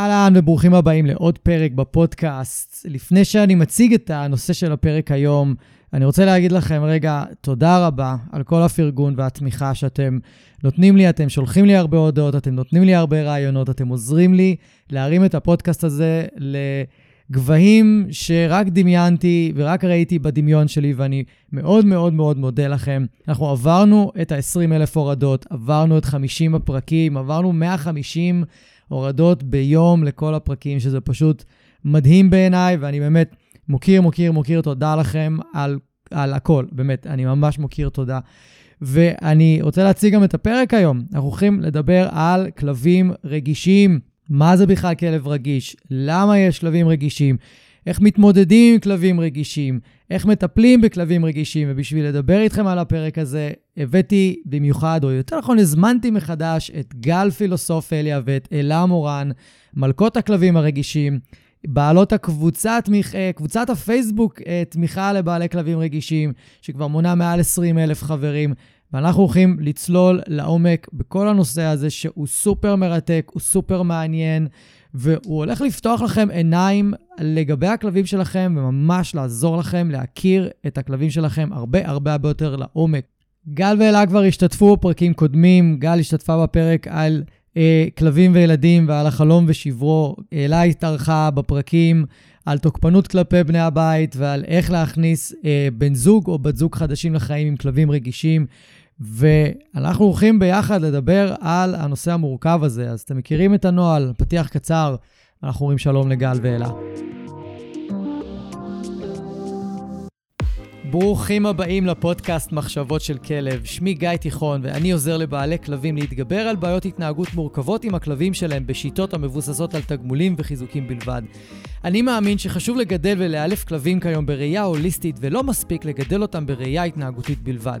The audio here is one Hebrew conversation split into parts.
אהלן וברוכים הבאים לעוד פרק בפודקאסט. לפני שאני מציג את הנושא של הפרק היום, אני רוצה להגיד לכם רגע תודה רבה על כל הפרגון והתמיכה שאתם נותנים לי, אתם שולחים לי הרבה הודעות, אתם נותנים לי הרבה רעיונות, אתם עוזרים לי להרים את הפודקאסט הזה לגבהים שרק דמיינתי ורק ראיתי בדמיון שלי, ואני מאוד מאוד מאוד מודה לכם. אנחנו עברנו את ה-20 אלף הורדות, עברנו את 50 הפרקים, עברנו 150 הורדות ביום לכל הפרקים, שזה פשוט מדהים בעיניי, ואני באמת מוקיר, מוקיר, מוקיר תודה לכם על, על הכל, באמת, אני ממש מוקיר תודה. ואני רוצה להציג גם את הפרק היום. אנחנו הולכים לדבר על כלבים רגישים. מה זה בכלל כלב רגיש? למה יש כלבים רגישים? איך מתמודדים עם כלבים רגישים? איך מטפלים בכלבים רגישים? ובשביל לדבר איתכם על הפרק הזה, הבאתי במיוחד, או יותר נכון, הזמנתי מחדש את גל פילוסוף אליה ואת אלה מורן, מלכות הכלבים הרגישים. בעלות הקבוצת, אה, קבוצת הפייסבוק אה, תמיכה לבעלי כלבים רגישים, שכבר מונה מעל 20 אלף חברים, ואנחנו הולכים לצלול לעומק בכל הנושא הזה, שהוא סופר מרתק, הוא סופר מעניין, והוא הולך לפתוח לכם עיניים לגבי הכלבים שלכם, וממש לעזור לכם להכיר את הכלבים שלכם הרבה הרבה הרבה יותר לעומק. גל ואלה כבר השתתפו בפרקים קודמים, גל השתתפה בפרק על אה, כלבים וילדים ועל החלום ושברו. אלה התארחה בפרקים על תוקפנות כלפי בני הבית ועל איך להכניס אה, בן זוג או בת זוג חדשים לחיים עם כלבים רגישים. ואנחנו הולכים ביחד לדבר על הנושא המורכב הזה. אז אתם מכירים את הנוהל, פתיח קצר, אנחנו אומרים שלום לגל ואלה. ברוכים הבאים לפודקאסט מחשבות של כלב. שמי גיא תיכון, ואני עוזר לבעלי כלבים להתגבר על בעיות התנהגות מורכבות עם הכלבים שלהם בשיטות המבוססות על תגמולים וחיזוקים בלבד. אני מאמין שחשוב לגדל ולאלף כלבים כיום בראייה הוליסטית, ולא מספיק לגדל אותם בראייה התנהגותית בלבד.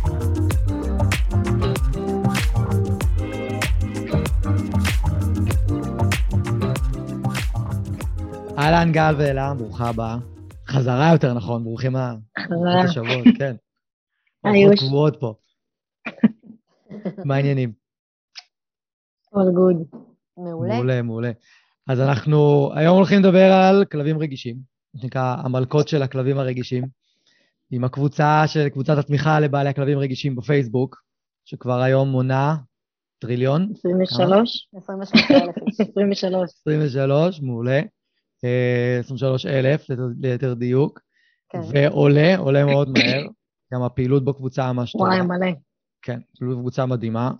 אהלן גל ואלה, ברוכה הבאה. חזרה יותר נכון, ברוכים השבועות, כן. היוש. קבועות פה. מה העניינים? All good. מעולה. מעולה, מעולה. אז אנחנו היום הולכים לדבר על כלבים רגישים, מה שנקרא המלכות של הכלבים הרגישים, עם הקבוצה של קבוצת התמיכה לבעלי הכלבים הרגישים בפייסבוק, שכבר היום מונה טריליון. 23? 23. 23, מעולה. 23 אלף ליתר דיוק, כן. ועולה, עולה מאוד מהר, גם הפעילות בקבוצה ממש טובה. וואי, מלא. כן, פעילות בקבוצה מדהימה,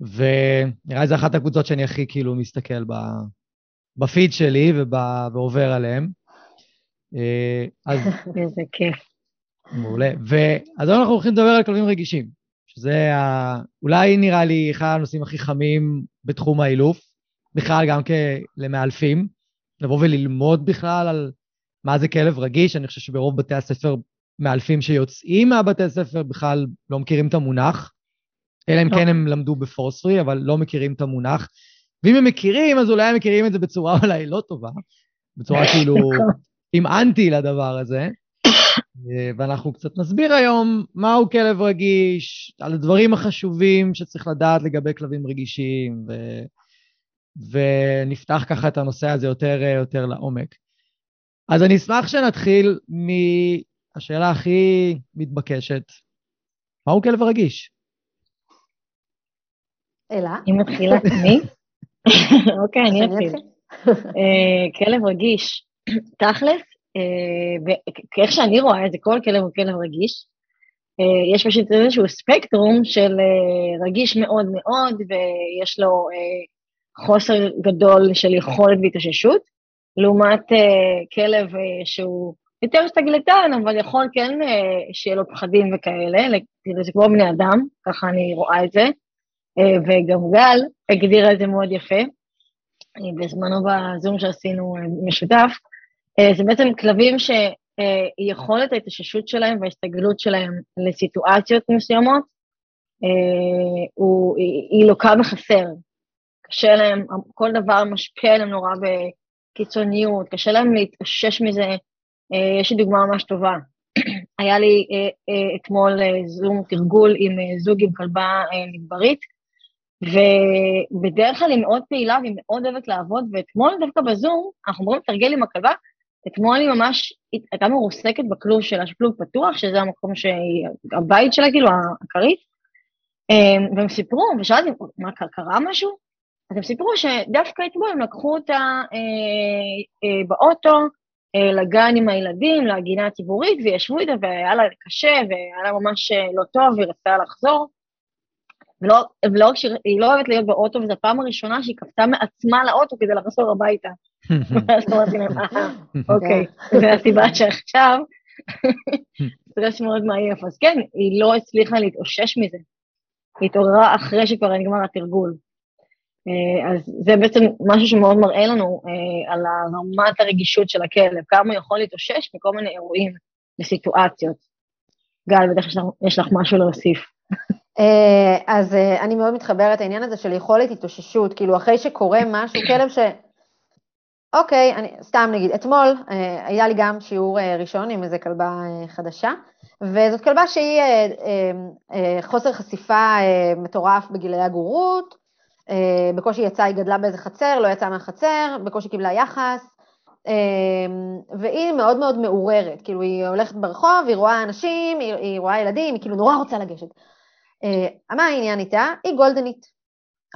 ונראה לי זו אחת הקבוצות שאני הכי כאילו מסתכל ב... בפיד שלי וב... ועובר עליהן. אה, אז... איזה כיף. מעולה. ואז היום אנחנו הולכים לדבר על כלבים רגישים, שזה ה... אולי נראה לי אחד הנושאים הכי חמים בתחום האילוף, בכלל גם כלמאלפים. לבוא וללמוד בכלל על מה זה כלב רגיש. אני חושב שברוב בתי הספר מאלפים שיוצאים מהבתי הספר בכלל לא מכירים את המונח, אלא אם כן הם למדו בפורספרי, אבל לא מכירים את המונח. ואם הם מכירים, אז אולי הם מכירים את זה בצורה אולי לא טובה, בצורה כאילו עם אנטי לדבר הזה. ואנחנו קצת נסביר היום מהו כלב רגיש, על הדברים החשובים שצריך לדעת לגבי כלבים רגישים, ו... ונפתח ככה את הנושא הזה יותר, יותר לעומק. אז אני אשמח שנתחיל מהשאלה הכי מתבקשת, מהו כלב רגיש? אלא? אם מתחילה מי? אוקיי, אני אתחיל. אה, כלב רגיש, תכלס, אה, כאיך שאני רואה את זה, כל כלב הוא כלב רגיש. אה, יש פשוט איזשהו ספקטרום של רגיש מאוד מאוד, ויש לו חוסר גדול של יכולת והתאוששות, לעומת uh, כלב uh, שהוא יותר סטגלטן, אבל יכול כן uh, שיהיה לו פחדים וכאלה, זה כמו בני אדם, ככה אני רואה את זה, וגם גל הגדירה את זה מאוד יפה. בזמנו בזום שעשינו משותף, זה בעצם כלבים שיכולת ההתאוששות שלהם וההסתגלות שלהם לסיטואציות מסוימות, הוא, היא לוקה בחסר. קשה להם, כל דבר משפיע עליהם נורא בקיצוניות, קשה להם להתאושש מזה. יש לי דוגמה ממש טובה. היה לי אתמול זום תרגול עם זוג עם כלבה מדברית, ובדרך כלל היא מאוד פעילה והיא מאוד אוהבת לעבוד, ואתמול דווקא בזום, אנחנו אומרים לתרגל עם הכלבה, אתמול היא ממש הייתה מרוסקת בכלוב שלה, שכלוב פתוח, שזה המקום שהיא, הבית שלה, כאילו, הכרית, והם סיפרו, ושאלתי, מה, קרה משהו? אז הם סיפרו שדווקא אתמול הם לקחו אותה אה, אה, באוטו אה, לגן עם הילדים, לגינה הציבורית, וישבו איתה, והיה לה קשה, והיה לה ממש אה, לא טוב, והיא רצתה לחזור. ולא, ולא רק שהיא לא אוהבת להיות באוטו, וזו הפעם הראשונה שהיא קפצה מעצמה לאוטו כדי לחזור הביתה. ואז אמרתי להם, אוקיי. זו הסיבה שעכשיו סטרס מאוד מעייף. אז כן, היא לא הצליחה להתאושש מזה. היא התעוררה אחרי שכבר נגמר התרגול. אה, אז זה בעצם משהו שמאוד מראה לנו אה, על רמת הרגישות של הכלב, כמה הוא יכול להתאושש מכל מיני אירועים וסיטואציות. גל, בטח יש לך משהו להוסיף. אה, אז אני מאוד מתחברת לעניין הזה של יכולת התאוששות, כאילו אחרי שקורה משהו, כלב ש... אוקיי, אני, סתם נגיד, אתמול היה לי גם שיעור ראשון עם איזה כלבה חדשה, וזאת כלבה שהיא חוסר חשיפה מטורף בגילי הגורות, בקושי יצאה, היא גדלה באיזה חצר, לא יצאה מהחצר, בקושי קיבלה יחס, והיא מאוד מאוד מעוררת, כאילו היא הולכת ברחוב, היא רואה אנשים, היא, היא רואה ילדים, היא כאילו נורא רוצה לגשת. מה העניין איתה? היא גולדנית,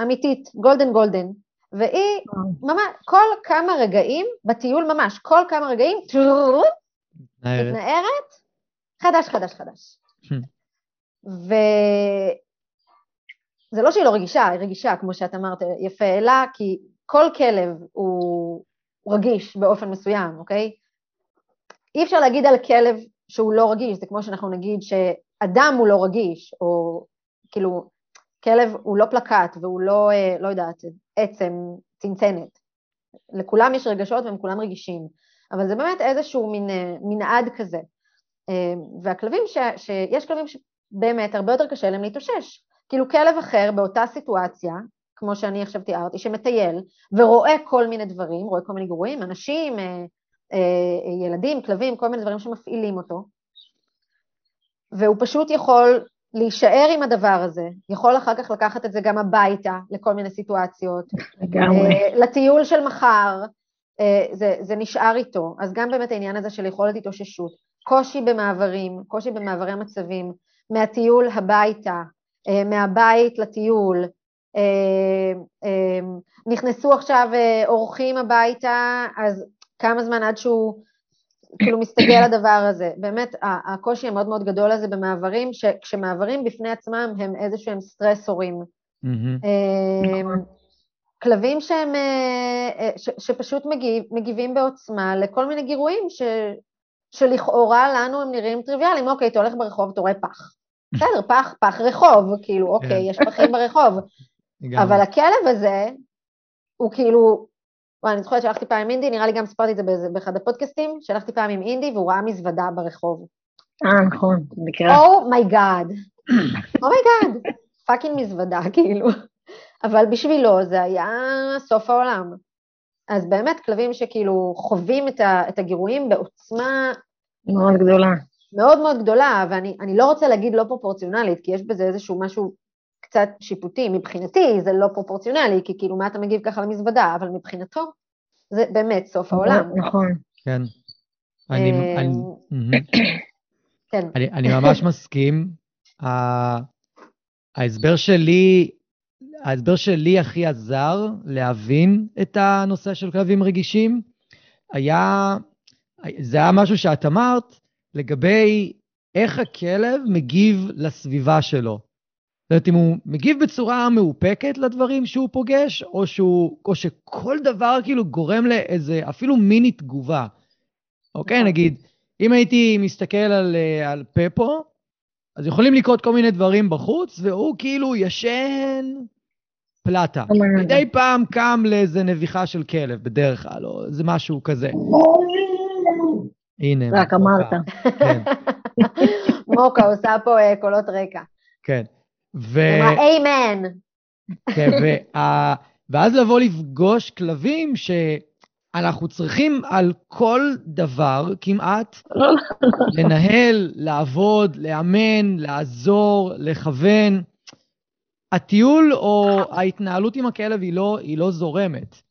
אמיתית, גולדן גולדן, והיא ממש, כל כמה רגעים, בטיול ממש, כל כמה רגעים, מתנערת, חדש, חדש, חדש. וזה לא שהיא לא רגישה, היא רגישה, כמו שאת אמרת, יפה, אלא כי כל כלב הוא רגיש באופן מסוים, אוקיי? אי אפשר להגיד על כלב שהוא לא רגיש, זה כמו שאנחנו נגיד שאדם הוא לא רגיש, או כאילו, כלב הוא לא פלקט והוא לא, אה, לא יודעת, עצם, צנצנת. לכולם יש רגשות והם כולם רגישים, אבל זה באמת איזשהו מין אה, מנעד כזה. אמ, והכלבים, ש, שיש כלבים שבאמת הרבה יותר קשה להם להתאושש. כאילו כלב אחר באותה סיטואציה, כמו שאני עכשיו תיארתי, שמטייל ורואה כל מיני דברים, רואה כל מיני גרועים, אנשים, אה, אה, ילדים, כלבים, כל מיני דברים שמפעילים אותו, והוא פשוט יכול להישאר עם הדבר הזה, יכול אחר כך לקחת את זה גם הביתה לכל מיני סיטואציות, לגמרי. אה, לטיול של מחר, זה, זה נשאר איתו, אז גם באמת העניין הזה של יכולת התאוששות. קושי במעברים, קושי במעברי מצבים, מהטיול הביתה, מהבית לטיול, אה, אה, נכנסו עכשיו אורחים הביתה, אז כמה זמן עד שהוא כאילו מסתגל לדבר הזה. באמת, הקושי המאוד מאוד גדול הזה במעברים, שכשמעברים בפני עצמם הם איזשהם הם סטרסורים. כלבים שהם, ש, שפשוט מגיב, מגיבים בעוצמה לכל מיני גירויים ש, שלכאורה לנו הם נראים טריוויאליים, אוקיי, אתה הולך ברחוב, אתה רואה פח. בסדר, פח, פח רחוב, כאילו, אוקיי, כן. יש פחים ברחוב. אבל הכלב הזה, הוא כאילו, וואי, אני זוכרת שהלכתי פעם עם אינדי, נראה לי גם סיפרתי את זה באחד הפודקאסטים, שהלכתי פעם עם אינדי והוא ראה מזוודה ברחוב. אה, נכון, מכירה. אומייגאד. אומייגאד. פאקינג מזוודה, כאילו. אבל בשבילו זה היה סוף העולם. אז באמת כלבים שכאילו חווים את, ה, את הגירויים בעוצמה... מאוד גדולה. מאוד מאוד גדולה, ואני לא רוצה להגיד לא פרופורציונלית, כי יש בזה איזשהו משהו קצת שיפוטי. מבחינתי זה לא פרופורציונלי, כי כאילו מה אתה מגיב ככה למזוודה, אבל מבחינתו זה באמת סוף העולם. נכון. כן. אני, אני, כן. אני, אני ממש מסכים. ההסבר שלי ההסבר שלי הכי עזר להבין את הנושא של כלבים רגישים היה, זה היה משהו שאת אמרת לגבי איך הכלב מגיב לסביבה שלו. זאת אומרת, אם הוא מגיב בצורה מאופקת לדברים שהוא פוגש, או, שהוא, או שכל דבר כאילו גורם לאיזה, אפילו מיני תגובה. אוקיי, נכון. נגיד, אם הייתי מסתכל על, על פפו, אז יכולים לקרות כל מיני דברים בחוץ, והוא כאילו ישן פלטה. מדי פעם קם לאיזה נביחה של כלב, בדרך כלל, או איזה משהו כזה. הנה. רק אמרת. כן. מוקה עושה פה uh, קולות רקע. כן. ו... איימן. כן, וה... ואז לבוא לפגוש כלבים שאנחנו צריכים על כל דבר כמעט לנהל, לעבוד, לאמן, לעזור, לכוון. הטיול או ההתנהלות עם הכלב היא לא, היא לא זורמת.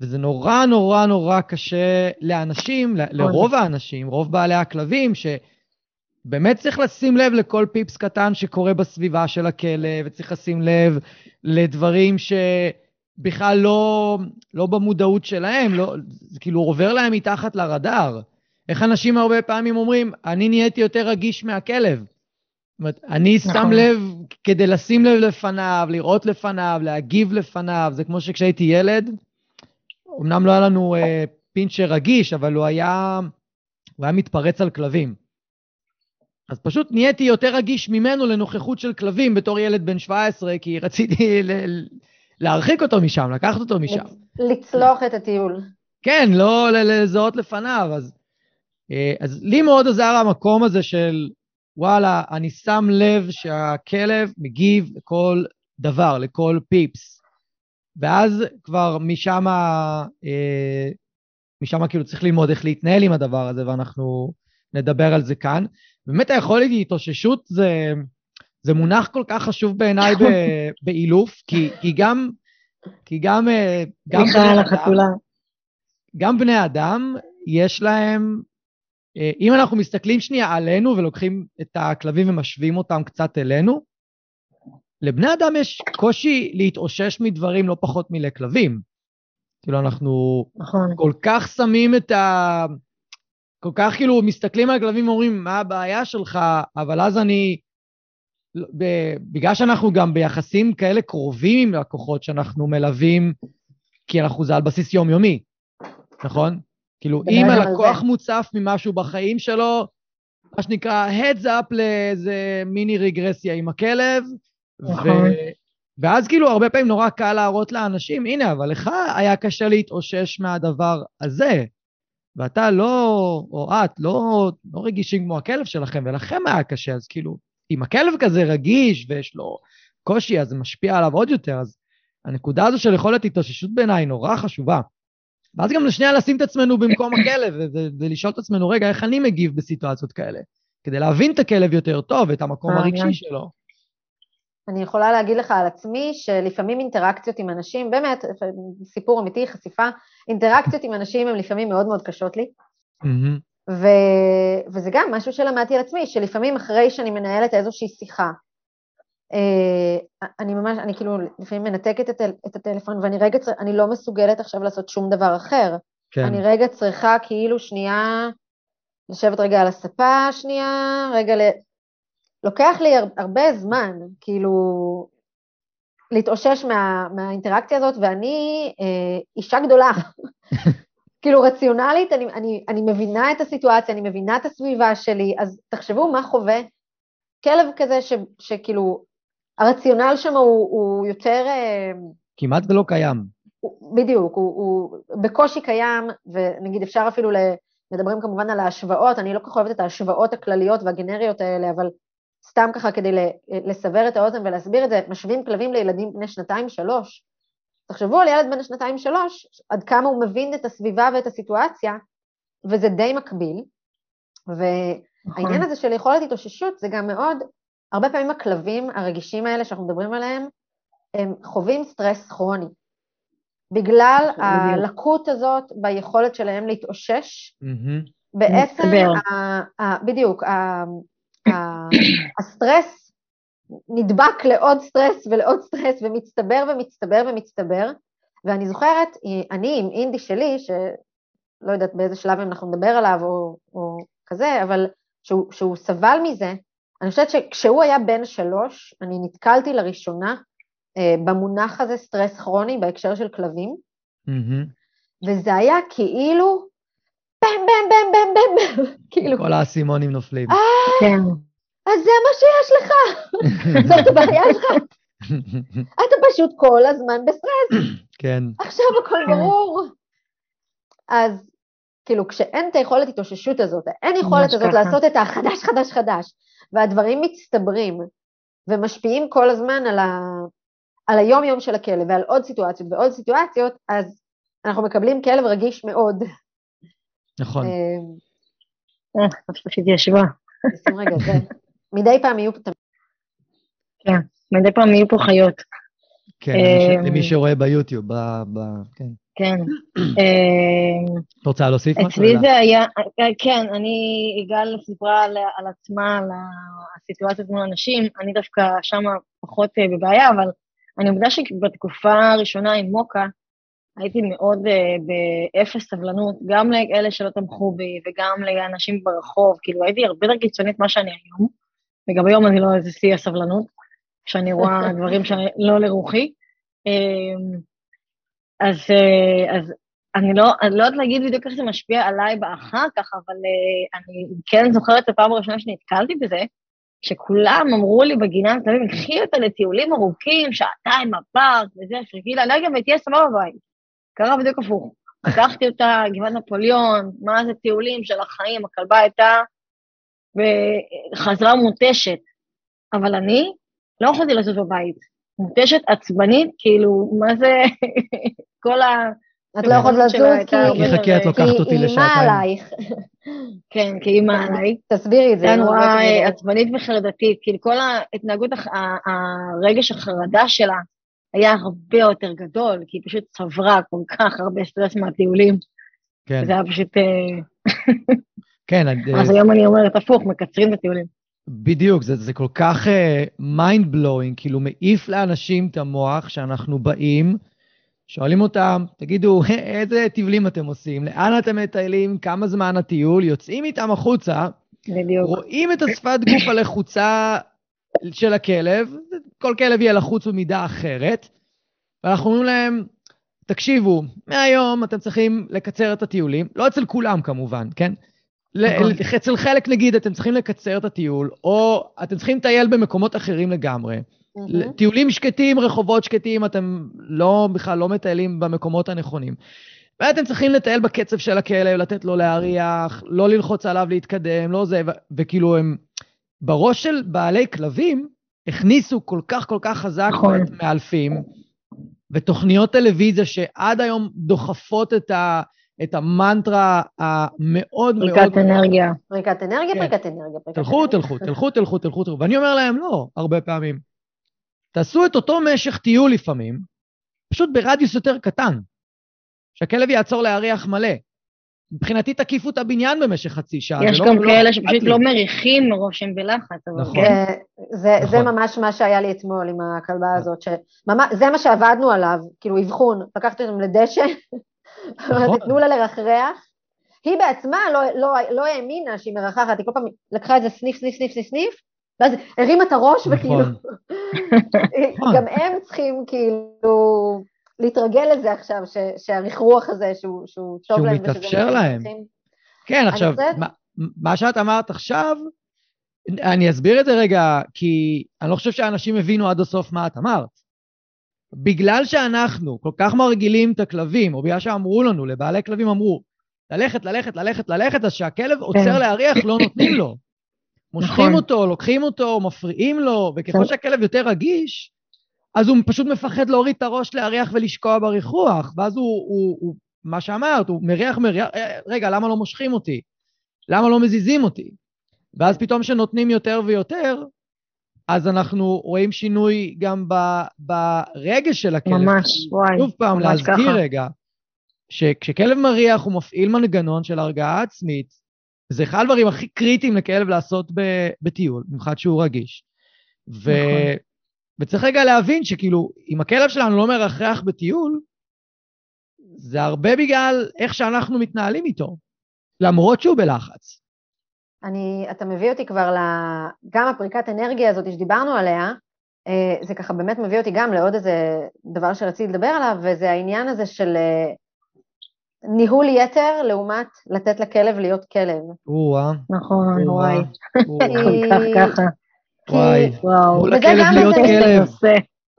וזה נורא נורא נורא קשה לאנשים. לרוב האנשים, רוב בעלי הכלבים, שבאמת צריך לשים לב לכל פיפס קטן שקורה בסביבה של הכלב, וצריך לשים לב לדברים שבכלל לא, לא במודעות שלהם, לא, זה כאילו עובר להם מתחת לרדאר. איך אנשים הרבה פעמים אומרים, אני נהייתי יותר רגיש מהכלב. זאת אומרת, אני נכון. שם לב כדי לשים לב לפניו, לראות לפניו, להגיב לפניו. זה כמו שכשהייתי ילד, אמנם לא היה לנו אה, פינצ'ר רגיש, אבל הוא היה, הוא היה מתפרץ על כלבים. אז פשוט נהייתי יותר רגיש ממנו לנוכחות של כלבים בתור ילד בן 17, כי רציתי ל- להרחיק אותו משם, לקחת אותו משם. לצלוח את הטיול. כן, לא לזהות לפניו. אז, אה, אז לי מאוד עזר המקום הזה של, וואלה, אני שם לב שהכלב מגיב לכל דבר, לכל פיפס. ואז כבר משם, אה, משם כאילו צריך ללמוד איך להתנהל עם הדבר הזה, ואנחנו נדבר על זה כאן. באמת היכולת להתאוששות זה, זה מונח כל כך חשוב בעיניי באילוף, כי, כי גם, כי גם, אה, גם בני אדם, גם בני אדם, יש להם, אה, אם אנחנו מסתכלים שנייה עלינו ולוקחים את הכלבים ומשווים אותם קצת אלינו, לבני אדם יש קושי להתאושש מדברים לא פחות מלכלבים. כאילו, אנחנו נכון. כל כך שמים את ה... כל כך כאילו מסתכלים על הכלבים ואומרים, מה הבעיה שלך? אבל אז אני... בגלל שאנחנו גם ביחסים כאלה קרובים עם לקוחות שאנחנו מלווים, כי אנחנו זה על בסיס יומיומי, נכון? כאילו, אם הלקוח מוצף ממשהו בחיים שלו, מה שנקרא heads up לאיזה מיני רגרסיה עם הכלב, נכון. ו... ואז כאילו הרבה פעמים נורא קל להראות לאנשים, הנה, אבל לך היה קשה להתאושש מהדבר הזה, ואתה לא, או את, לא, לא רגישים כמו הכלב שלכם, ולכם היה קשה, אז כאילו, אם הכלב כזה רגיש ויש לו קושי, אז זה משפיע עליו עוד יותר, אז הנקודה הזו של יכולת התאוששות בעיניי נורא חשובה. ואז גם לשנייה לשים את עצמנו במקום הכלב, ולשאול את עצמנו, רגע, איך אני מגיב בסיטואציות כאלה? כדי להבין את הכלב יותר טוב, את המקום הרגשי שלו. אני יכולה להגיד לך על עצמי שלפעמים אינטראקציות עם אנשים, באמת, סיפור אמיתי, חשיפה, אינטראקציות עם אנשים הן לפעמים מאוד מאוד קשות לי. Mm-hmm. ו... וזה גם משהו שלמדתי על עצמי, שלפעמים אחרי שאני מנהלת איזושהי שיחה, אה, אני ממש, אני כאילו לפעמים מנתקת את, את הטלפון ואני רגע, אני לא מסוגלת עכשיו לעשות שום דבר אחר. כן. אני רגע צריכה כאילו שנייה לשבת רגע על הספה שנייה, רגע ל... לוקח לי הרבה זמן, כאילו, להתאושש מה, מהאינטראקציה הזאת, ואני אה, אישה גדולה. כאילו, רציונלית, אני, אני, אני מבינה את הסיטואציה, אני מבינה את הסביבה שלי, אז תחשבו מה חווה כלב כזה ש, שכאילו, הרציונל שם הוא, הוא יותר... אה, כמעט ולא קיים. הוא, בדיוק, הוא, הוא בקושי קיים, ונגיד אפשר אפילו, ל, מדברים כמובן על ההשוואות, אני לא כל כך אוהבת את ההשוואות הכלליות והגנריות האלה, אבל סתם ככה כדי לסבר את האוזן ולהסביר את זה, משווים כלבים לילדים בני שנתיים-שלוש. תחשבו על ילד בן שנתיים-שלוש, עד כמה הוא מבין את הסביבה ואת הסיטואציה, וזה די מקביל. והעניין נכון. הזה של יכולת התאוששות זה גם מאוד, הרבה פעמים הכלבים הרגישים האלה שאנחנו מדברים עליהם, הם חווים סטרס כרוני. בגלל הלקות הזאת ביכולת שלהם להתאושש, בעצם, בדיוק, הסטרס נדבק לעוד סטרס ולעוד סטרס ומצטבר ומצטבר ומצטבר, ואני זוכרת, אני עם אינדי שלי, שלא יודעת באיזה שלב אנחנו נדבר עליו או, או כזה, אבל שהוא, שהוא סבל מזה, אני חושבת שכשהוא היה בן שלוש, אני נתקלתי לראשונה אה, במונח הזה סטרס כרוני בהקשר של כלבים, mm-hmm. וזה היה כאילו בם בם בם בם בם בם, כאילו. כל האסימונים נופלים. אה, כן. אז זה מה שיש לך, זאת הבעיה שלך. אתה פשוט כל הזמן בסטרס. כן. עכשיו הכל ברור. אז כאילו, כשאין את היכולת התאוששות הזאת, אין יכולת הזאת. לעשות את החדש, חדש, חדש, והדברים מצטברים ומשפיעים כל הזמן על, ה... על היום-יום של הכלב ועל עוד סיטואציות ועוד סיטואציות, אז אנחנו מקבלים כלב רגיש מאוד. נכון. אה, אה פשוט ישבה. רגע, זה... מדי פעם יהיו... כן, מדי פעם יהיו פה חיות. כן, למי אה, שרואה ביוטיוב, כן. כן. את רוצה להוסיף משהו? אצלי זה היה, כן, אני, יגאל סיפרה על, עצמה, על הסיטואציות מול אנשים, אני דווקא שם פחות אה, בבעיה, אבל אני מודה שבתקופה הראשונה עם מוקה, הייתי מאוד uh, באפס סבלנות, גם לאלה שלא תמכו בי וגם לאנשים ברחוב, כאילו הייתי הרבה יותר קיצונית ממה שאני היום, וגם היום אני לא איזה שיא הסבלנות, כשאני רואה דברים שלא לרוחי. Uh, אז, uh, אז אני לא, אני לא יודעת להגיד בדיוק איך זה משפיע עליי באחר כך, אבל uh, אני כן זוכרת את הפעם הראשונה שנתקלתי בזה, שכולם אמרו לי בגינה, מבין, קחי אותה לטיולים ארוכים, שעתיים בפארק וזה, פרקי לה אנרגיה ותהיה סבבה בבית. קרה בדיוק הפוך. לקחתי אותה, גבעת נפוליאון, מה זה טיולים של החיים, הכלבה הייתה, וחזרה מותשת. אבל אני לא יכולתי לעשות בבית. מותשת, עצבנית, כאילו, מה זה, כל ה... את לא יכולת לזוז כי... כי חכי, את לוקחת אותי לשעתיים. כי אימא עלייך. כן, כי אימא עליי. תסבירי את זה. זה נורא עצבנית וחרדתית, כאילו כל ההתנהגות, הרגש החרדה שלה היה הרבה יותר גדול, כי היא פשוט צברה כל כך הרבה סטרס מהטיולים. כן. זה היה פשוט... אה, כן. אז היום אני אומרת, הפוך, מקצרים את הטיולים. בדיוק, זה, זה כל כך mind uh, blowing, כאילו מעיף לאנשים את המוח שאנחנו באים, שואלים אותם, תגידו, איזה טיולים אתם עושים? לאן אתם מטיילים? כמה זמן הטיול? יוצאים איתם החוצה, בדיוק. רואים את השפת גוף הלחוצה של הכלב, כל כלב יהיה לחוץ במידה אחרת, ואנחנו אומרים להם, תקשיבו, מהיום אתם צריכים לקצר את הטיולים, לא אצל כולם כמובן, כן? נכון. אצל חלק נגיד אתם צריכים לקצר את הטיול, או אתם צריכים לטייל במקומות אחרים לגמרי. Mm-hmm. טיולים שקטים, רחובות שקטים, אתם לא, בכלל לא מטיילים במקומות הנכונים. ואתם צריכים לטייל בקצב של הכלב, לתת לו להריח, לא ללחוץ עליו להתקדם, לא זה, ו- וכאילו הם, בראש של בעלי כלבים, הכניסו כל כך כל כך חזק נכון. את מאלפים, ותוכניות טלוויזיה שעד היום דוחפות את ה... את המנטרה המאוד מאוד... פריקת אנרגיה. פריקת אנרגיה, כן. פריקת אנרגיה. תלכו, תלכו, תלכו, תלכו, תלכו, תלכו. ואני אומר להם, לא, הרבה פעמים. תעשו את אותו משך טיול לפעמים, פשוט ברדיוס יותר קטן. שהכלב יעצור להריח מלא. מבחינתי תקיפו את הבניין במשך חצי שעה. יש גם לא כאלה שפשוט לא מריחים מרוב שהם בלחץ. נכון. כן. זה, נכון. זה ממש מה שהיה לי אתמול עם הכלבה הזאת, שממש, זה מה שעבדנו עליו, כאילו אבחון, לקחתי אותם לדשא, נכון. תנו לה לרחרח. היא בעצמה לא, לא, לא האמינה שהיא מרחחת, היא כל פעם לקחה איזה סניף, סניף, סניף, סניף, סניף, ואז הרימה את הראש נכון. וכאילו, נכון. גם הם צריכים כאילו להתרגל לזה עכשיו, ש, שהרכרוח הזה שהוא, שהוא טוב שהוא להם. שהוא מתאפשר להם. כן, עכשיו, חושבת... מה, מה שאת אמרת עכשיו, אני אסביר את זה רגע, כי אני לא חושב שאנשים הבינו עד הסוף מה את אמרת. בגלל שאנחנו כל כך מרגילים את הכלבים, או בגלל שאמרו לנו, לבעלי כלבים אמרו, ללכת, ללכת, ללכת, ללכת, אז שהכלב כן. עוצר להריח, לא נותנים לו. מושכים נכון. אותו, לוקחים אותו, מפריעים לו, וככל כן. שהכלב יותר רגיש, אז הוא פשוט מפחד להוריד את הראש להריח ולשקוע בריחוח, ואז הוא, הוא, הוא מה שאמרת, הוא מריח, מריח, אה, רגע, למה לא מושכים אותי? למה לא מזיזים אותי? ואז פתאום כשנותנים יותר ויותר, אז אנחנו רואים שינוי גם ב, ברגש של הכלב. ממש, וואי. שוב פעם, ממש להזכיר ככה. רגע, שכשכלב מריח הוא מפעיל מנגנון של הרגעה עצמית, זה אחד הדברים הכי קריטיים לכלב לעשות בטיול, במיוחד שהוא רגיש. נכון. וצריך רגע להבין שכאילו, אם הכלב שלנו לא מרחח בטיול, זה הרבה בגלל איך שאנחנו מתנהלים איתו, למרות שהוא בלחץ. אני, אתה מביא אותי כבר ל... גם הפריקת אנרגיה הזאת שדיברנו עליה, אה, זה ככה באמת מביא אותי גם לעוד איזה דבר שרציתי לדבר עליו, וזה העניין הזה של אה, ניהול יתר לעומת לתת לכלב להיות כלב. או-אה. נכון, וואי. כל כך ככה. וואי. וואו. לכלב להיות כלב.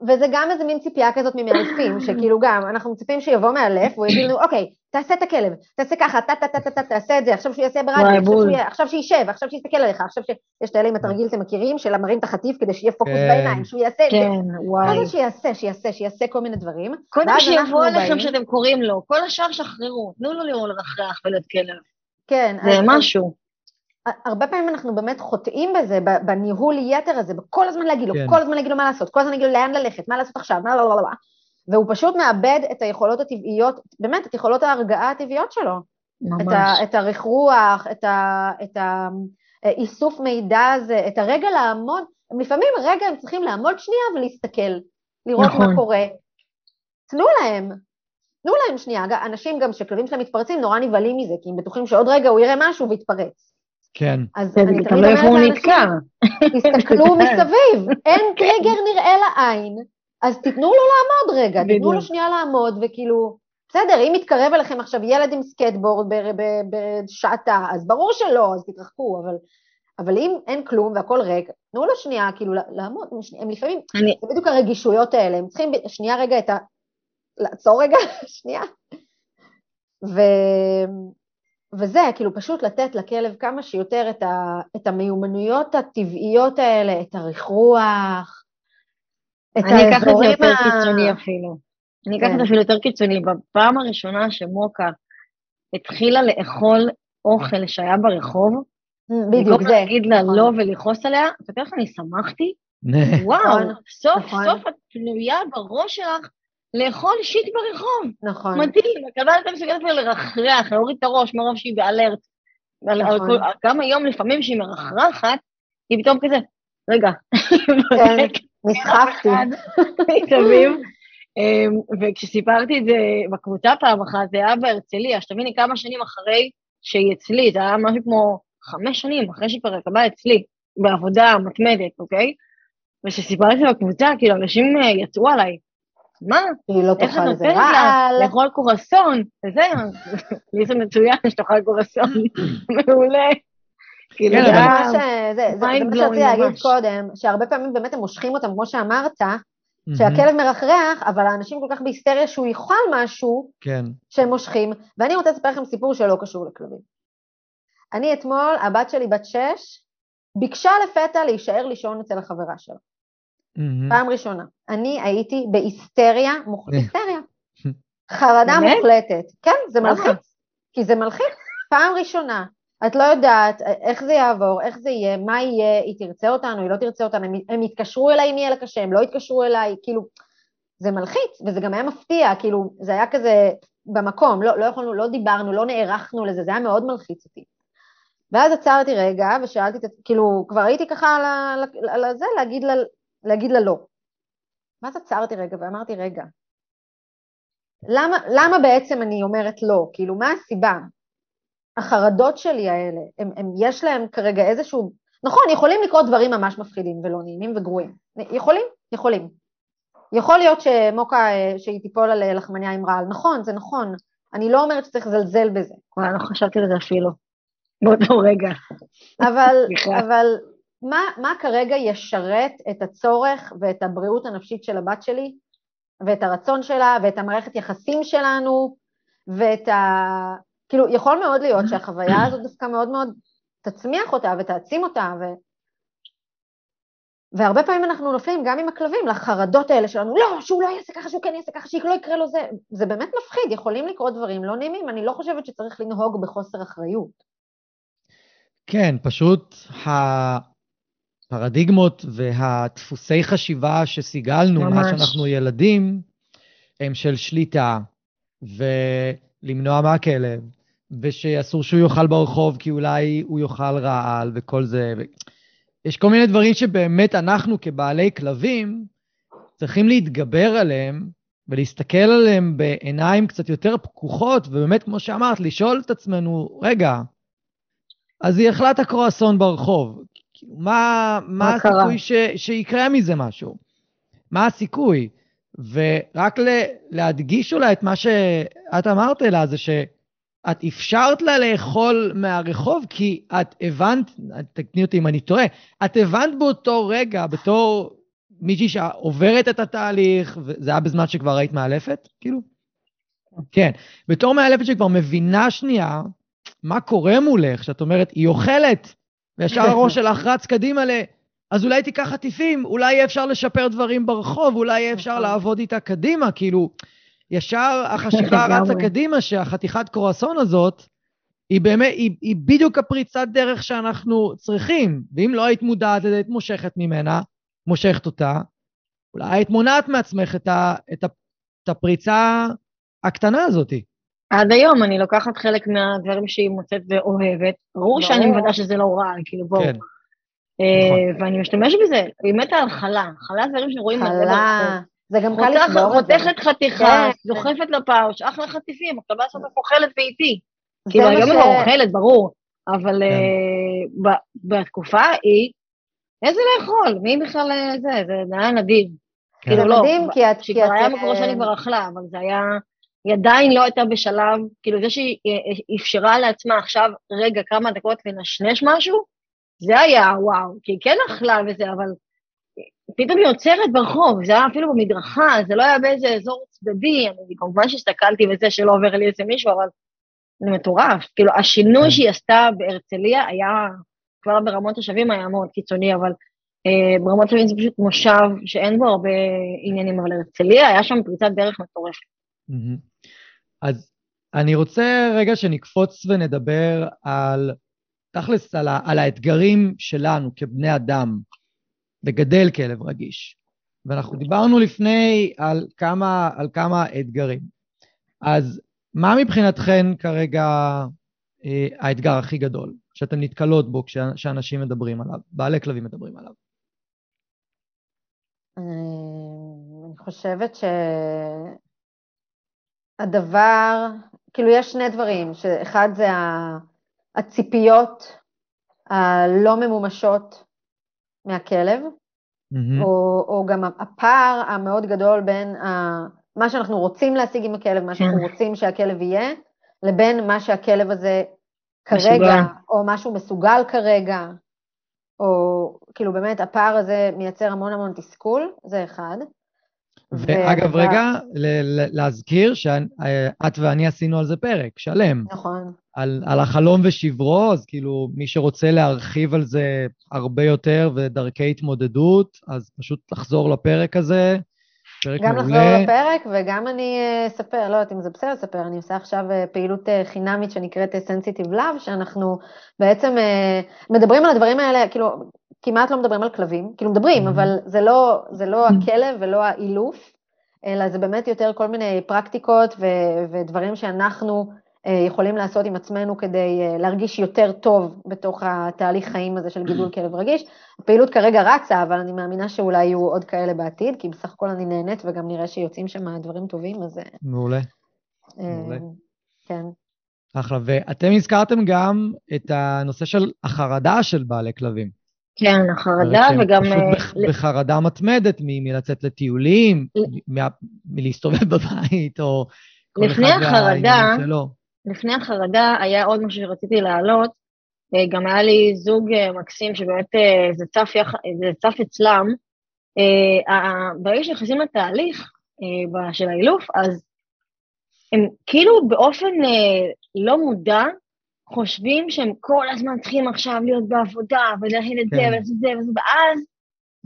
וזה גם איזה מין ציפייה כזאת ממאלפים, שכאילו גם, אנחנו מצפים שיבוא מאלף, והוא יגיד לנו, אוקיי, תעשה את הכלב, תעשה ככה, טה טה טה טה טה, תעשה את זה, עכשיו שהוא יעשה ברדיו, עכשיו שישב, עכשיו שיסתכל עליך, עכשיו שיש את האלה עם התרגיל, אתם מכירים, של המרים את החטיף כדי שיהיה פוקוס כן. בעיניים, שהוא יעשה את זה. כן, וואי. מה זה שיעשה, שיעשה, שיעשה כל מיני דברים. קודם שיבוא עליכם שאתם קוראים לו, כל השאר שחררו, תנו לו לראות לרחרח ולהיות כלב. כן. זה משהו. הרבה פעמים אנחנו באמת חוטאים בזה, בניהול יתר הזה, בכל הזמן להגיד לו, כן. כל הזמן להגיד לו מה לעשות, כל הזמן להגיד לו לאן ללכת, מה לעשות עכשיו, מה לא, לא, לא, לא. והוא פשוט מאבד את היכולות הטבעיות, באמת, את יכולות ההרגעה הטבעיות שלו. ממש. את, ה, את הרכרוח, את, ה, את האיסוף מידע הזה, את הרגע לעמוד, לפעמים רגע הם צריכים לעמוד שנייה ולהסתכל, לראות נכון. מה קורה. תנו להם, תנו להם שנייה. אנשים גם שכלבים שלהם מתפרצים נורא נבהלים מזה, כי הם בטוחים שעוד רגע הוא יראה משהו ויתפרץ. כן. אז אני תמיד אומרת לאנשים, תסתכלו מסביב, אין טריגר נראה לעין, אז תיתנו לו לעמוד רגע, תיתנו לו שנייה לעמוד, וכאילו, בסדר, אם מתקרב אליכם עכשיו ילד עם סקייטבורד בשעטה, אז ברור שלא, אז תתרחקו, אבל, אבל אם אין כלום והכל ריק, תנו לו שנייה, כאילו, לעמוד, הם לפעמים, אני... זה בדיוק הרגישויות האלה, הם צריכים שנייה רגע את ה... לעצור רגע, שנייה. ו... וזה, כאילו פשוט לתת לכלב כמה שיותר את, ה, את המיומנויות הטבעיות האלה, את הריחרוח, את האזורים ה... אני אקח את זה יותר קיצוני אפילו. אני אקח את זה כן. אפילו יותר קיצוני. בפעם הראשונה שמוקה התחילה לאכול אוכל שהיה ברחוב, mm, בדיוק, זה. במקום להגיד לה נכון. לא ולכעוס עליה, אתה יודע איך אני שמחתי? וואו, נכון, סוף נכון. סוף את תלויה בראש שלך לאכול שיט ברחוב. נכון. מדהים, הכלבה הייתה מסוגלת לרחרח, להוריד את הראש מרוב שהיא באלרט. נכון. גם היום לפעמים כשהיא מרחרחת, היא פתאום כזה, רגע. כן, נסחפתי. מסביב. אמ, וכשסיפרתי את זה בקבוצה פעם אחת, זה היה בהרצליה, שתביני כמה שנים אחרי שהיא אצלי, זה היה משהו כמו חמש שנים אחרי שהיא כבר התקבלה אצלי, בעבודה מתמדת, אוקיי? וכשסיפרתי בקבוצה, כאילו, אנשים אה, יצאו עליי, מה? היא לא תאכל איזה רעל. לאכול קורסון, וזה, לי זה מצוין שתאכל קורסון, מעולה. כאילו, כן, זה מה שרציתי להגיד קודם, שהרבה פעמים באמת הם מושכים אותם, כמו שאמרת, שהכלב מרחרח, אבל האנשים כל כך בהיסטריה שהוא יאכל משהו, כן. שהם מושכים, ואני רוצה לספר לכם סיפור שלא קשור לכלבים. אני אתמול, הבת שלי בת שש, ביקשה לפתע להישאר לישון אצל החברה שלה. Mm-hmm. פעם ראשונה. אני הייתי בהיסטריה, מוח... היסטריה. חרדה מוחלטת. כן, זה מלחיץ. כי זה מלחיץ. פעם ראשונה. את לא יודעת איך זה יעבור, איך זה יהיה, מה יהיה, היא תרצה אותנו, היא לא תרצה אותנו, הם, הם יתקשרו אליי אם יהיה לה קשה, הם לא יתקשרו אליי, כאילו, זה מלחיץ, וזה גם היה מפתיע, כאילו, זה היה כזה במקום, לא, לא יכולנו, לא דיברנו, לא נערכנו לזה, זה היה מאוד מלחיץ אותי. ואז עצרתי רגע ושאלתי, כאילו, כבר הייתי ככה על זה, להגיד לה, להגיד לה לא. ואז עצרתי רגע ואמרתי, רגע, למה, למה בעצם אני אומרת לא? כאילו, מה הסיבה? החרדות שלי האלה, הם, הם, יש להם כרגע איזשהו... נכון, יכולים לקרות דברים ממש מפחידים ולא נעימים וגרועים. יכולים, יכולים. יכול להיות שמוקה, אה, שהיא תיפול על אה, לחמניה עם רעל. נכון, זה נכון. אני לא אומרת שצריך לזלזל בזה. וואי, לא חשבתי על זה אפילו. באותו רגע. אבל, אבל מה, מה כרגע ישרת את הצורך ואת הבריאות הנפשית של הבת שלי, ואת הרצון שלה, ואת המערכת יחסים שלנו, ואת ה... כאילו, יכול מאוד להיות שהחוויה הזאת דווקא מאוד מאוד תצמיח אותה ותעצים אותה, ו... והרבה פעמים אנחנו נופלים גם עם הכלבים לחרדות האלה שלנו, לא, שהוא לא יעשה ככה, שהוא כן יעשה ככה, שלא יקרה לו זה. זה באמת מפחיד, יכולים לקרות דברים לא נעימים, אני לא חושבת שצריך לנהוג בחוסר אחריות. כן, פשוט הפרדיגמות והדפוסי חשיבה שסיגלנו מאז שאנחנו ילדים, הם של שליטה, ולמנוע מהכלב, ושאסור שהוא יאכל ברחוב כי אולי הוא יאכל רעל וכל זה. יש כל מיני דברים שבאמת אנחנו כבעלי כלבים צריכים להתגבר עליהם ולהסתכל עליהם בעיניים קצת יותר פקוחות, ובאמת, כמו שאמרת, לשאול את עצמנו, רגע, אז היא אכלה את הקרואסון ברחוב, מה, מה, מה הסיכוי ש, שיקרה מזה משהו? מה הסיכוי? ורק ל, להדגיש אולי את מה שאת אמרת לה, זה שאת אפשרת לה לאכול מהרחוב כי את הבנת, תקני אותי אם אני טועה, את הבנת באותו רגע, בתור מישהי שעוברת את התהליך, וזה היה בזמן שכבר היית מאלפת, כאילו? כן. בתור מאלפת שכבר מבינה שנייה מה קורה מולך, שאת אומרת, היא אוכלת, וישר הראש שלך רץ קדימה ל... אז אולי תיקח חטיפים, אולי יהיה אפשר לשפר דברים ברחוב, אולי יהיה אפשר נכון. לעבוד איתה קדימה, כאילו, ישר החשיבה רצה קדימה שהחתיכת קרואסון הזאת, היא באמת, היא, היא בדיוק הפריצת דרך שאנחנו צריכים. ואם לא היית מודעת לזה, היית מושכת ממנה, מושכת אותה, אולי היית מונעת מעצמך את, ה, את, ה, את הפריצה הקטנה הזאת. עד היום אני לוקחת חלק מהדברים שהיא מוצאת ואוהבת. ברור. שאני מוודא שזה לא רע, כאילו בואו. כן. אה, נכון. ואני משתמשת בזה, היא מתה על חלה. חלה זה דברים שרואים... חלה. זה גם קל לסבור את זה. חותכת חתיכה, כן. דוחפת לפאוש, אחלה חטיפים, הכלבה הזאת אוכלת ואיתי. כאילו, היום היא כבר אוכלת, ברור, אבל כן. אה, בתקופה ההיא, איזה לאכול? מי בכלל אה, זה? זה היה נדיר. כן. כאילו, לא, כי את... שכבר היה מקור שאני כבר אכלה, אבל זה היה... היא עדיין לא הייתה בשלב, כאילו זה שהיא אפשרה לעצמה עכשיו רגע כמה דקות לנשנש משהו, זה היה וואו, כי היא כן אכלה וזה, אבל פתאום היא עוצרת ברחוב, זה היה אפילו במדרכה, זה לא היה באיזה אזור צדדי, אני כמובן שהסתכלתי וזה שלא עובר לי איזה מישהו, אבל זה מטורף. כאילו, השינוי כן. שהיא עשתה בהרצליה היה, כבר ברמות השבים היה מאוד קיצוני, אבל אה, ברמות השבים זה פשוט מושב שאין בו הרבה עניינים, אבל הרצליה היה שם פריצת דרך מטורפת. אז אני רוצה רגע שנקפוץ ונדבר על, תכלס, על, על האתגרים שלנו כבני אדם. לגדל כלב רגיש. ואנחנו דיברנו לפני על כמה, על כמה אתגרים. אז מה מבחינתכן כרגע אה, האתגר הכי גדול שאתן נתקלות בו כשאנשים מדברים עליו, בעלי כלבים מדברים עליו? אה, אני חושבת שהדבר, כאילו יש שני דברים, שאחד זה הציפיות הלא ממומשות מהכלב, mm-hmm. או, או גם הפער המאוד גדול בין ה, מה שאנחנו רוצים להשיג עם הכלב, מה שאנחנו כן. רוצים שהכלב יהיה, לבין מה שהכלב הזה כרגע, מסוגל. או משהו מסוגל כרגע, או כאילו באמת הפער הזה מייצר המון המון תסכול, זה אחד. ואגב, רגע, להזכיר שאת ואני עשינו על זה פרק שלם. נכון. על, על החלום ושברו, אז כאילו, מי שרוצה להרחיב על זה הרבה יותר ודרכי התמודדות, אז פשוט לחזור לפרק הזה, פרק גם מעולה. לחזור לפרק, וגם אני אה, אספר, לא יודעת אם זה בסדר לספר, אני עושה עכשיו אה, פעילות אה, חינמית שנקראת Sensitive Love, שאנחנו בעצם מדברים על הדברים האלה, כאילו, כמעט לא מדברים על כלבים, כאילו מדברים, mm-hmm. אבל זה לא, זה לא mm-hmm. הכלב ולא האילוף, אלא זה באמת יותר כל מיני פרקטיקות ו- ודברים שאנחנו אה, יכולים לעשות עם עצמנו כדי אה, להרגיש יותר טוב בתוך התהליך חיים הזה של גידול כלב רגיש. הפעילות כרגע רצה, אבל אני מאמינה שאולי יהיו עוד כאלה בעתיד, כי בסך הכל אני נהנית וגם נראה שיוצאים שם דברים טובים, אז... אה, מעולה. מעולה. כן. אחלה, ואתם הזכרתם גם את הנושא של החרדה של בעלי כלבים. כן, החרדה וגם... פשוט בחרדה מתמדת מלצאת לטיולים, מלהסתובב בבית, או... לפני החרדה, לפני החרדה היה עוד משהו שרציתי להעלות, אה, גם היה לי זוג אה, מקסים שבאמת אה, זה צף, יח... זה צף אצלם. ברגע שנכנסים לתהליך של האילוף, אז הם כאילו באופן לא מודע חושבים שהם כל הזמן צריכים עכשיו להיות בעבודה ולהכין את זה כן. ולעשות את זה, ואז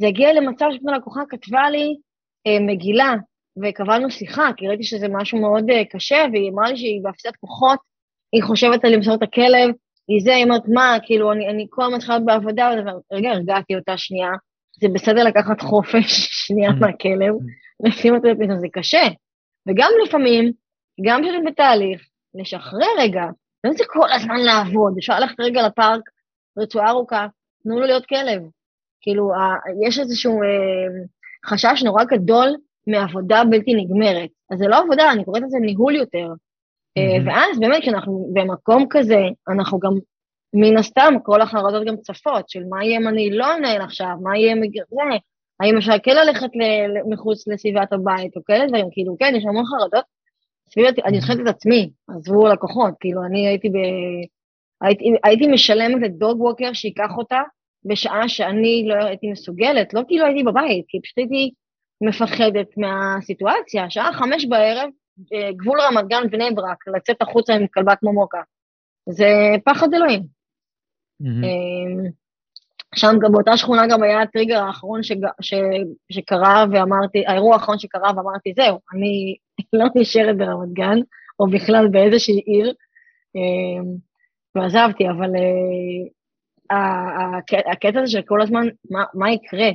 זה הגיע למצב שפתאום לקוחה כתבה לי מגילה וקבענו שיחה, כי ראיתי שזה משהו מאוד uh, קשה, והיא אמרה לי שהיא בהפסד כוחות, היא חושבת על למסור את הכלב, היא זה, היא אומרת, מה, כאילו, אני, אני כל הזמן צריכה להיות בעבודה, רגע, הרגעתי אותה שנייה, זה בסדר לקחת חופש שנייה mm. מהכלב, לשים אותו בפתאום, זה קשה. וגם לפעמים, גם כשאתם בתהליך, לשחרר רגע, לא זה כל הזמן לעבוד, אפשר ללכת רגע לפארק, רצועה ארוכה, תנו לו להיות כלב. כאילו, יש איזשהו אה, חשש נורא גדול מעבודה בלתי נגמרת. אז זה לא עבודה, אני קוראת לזה ניהול יותר. Mm-hmm. ואז באמת כשאנחנו במקום כזה, אנחנו גם, מן הסתם, כל החרדות גם צפות, של מה יהיה אם אני לא אנהל עכשיו, מה יהיה מגרזה, האם אפשר כן ללכת מחוץ לסביבת הבית, או כאלה דברים, כאילו, כן, יש המון חרדות. סביב, אני זוכרת את עצמי, עזבו לקוחות, כאילו, אני הייתי ב... הייתי, הייתי משלמת לדוג ווקר שייקח אותה בשעה שאני לא הייתי מסוגלת, לא כי לא הייתי בבית, כי פשוט הייתי מפחדת מהסיטואציה. שעה חמש בערב, אה, גבול רמת גן בני ברק, לצאת החוצה עם כלבה כמו מוקה. זה פחד אלוהים. Mm-hmm. שם גם באותה שכונה גם היה הטריגר האחרון שג, ש, שקרה ואמרתי, האירוע האחרון שקרה ואמרתי, זהו, אני לא נשארת ברמת גן, או בכלל באיזושהי עיר, אמ, ועזבתי, אבל אה, הקטע הזה של כל הזמן, מה, מה יקרה?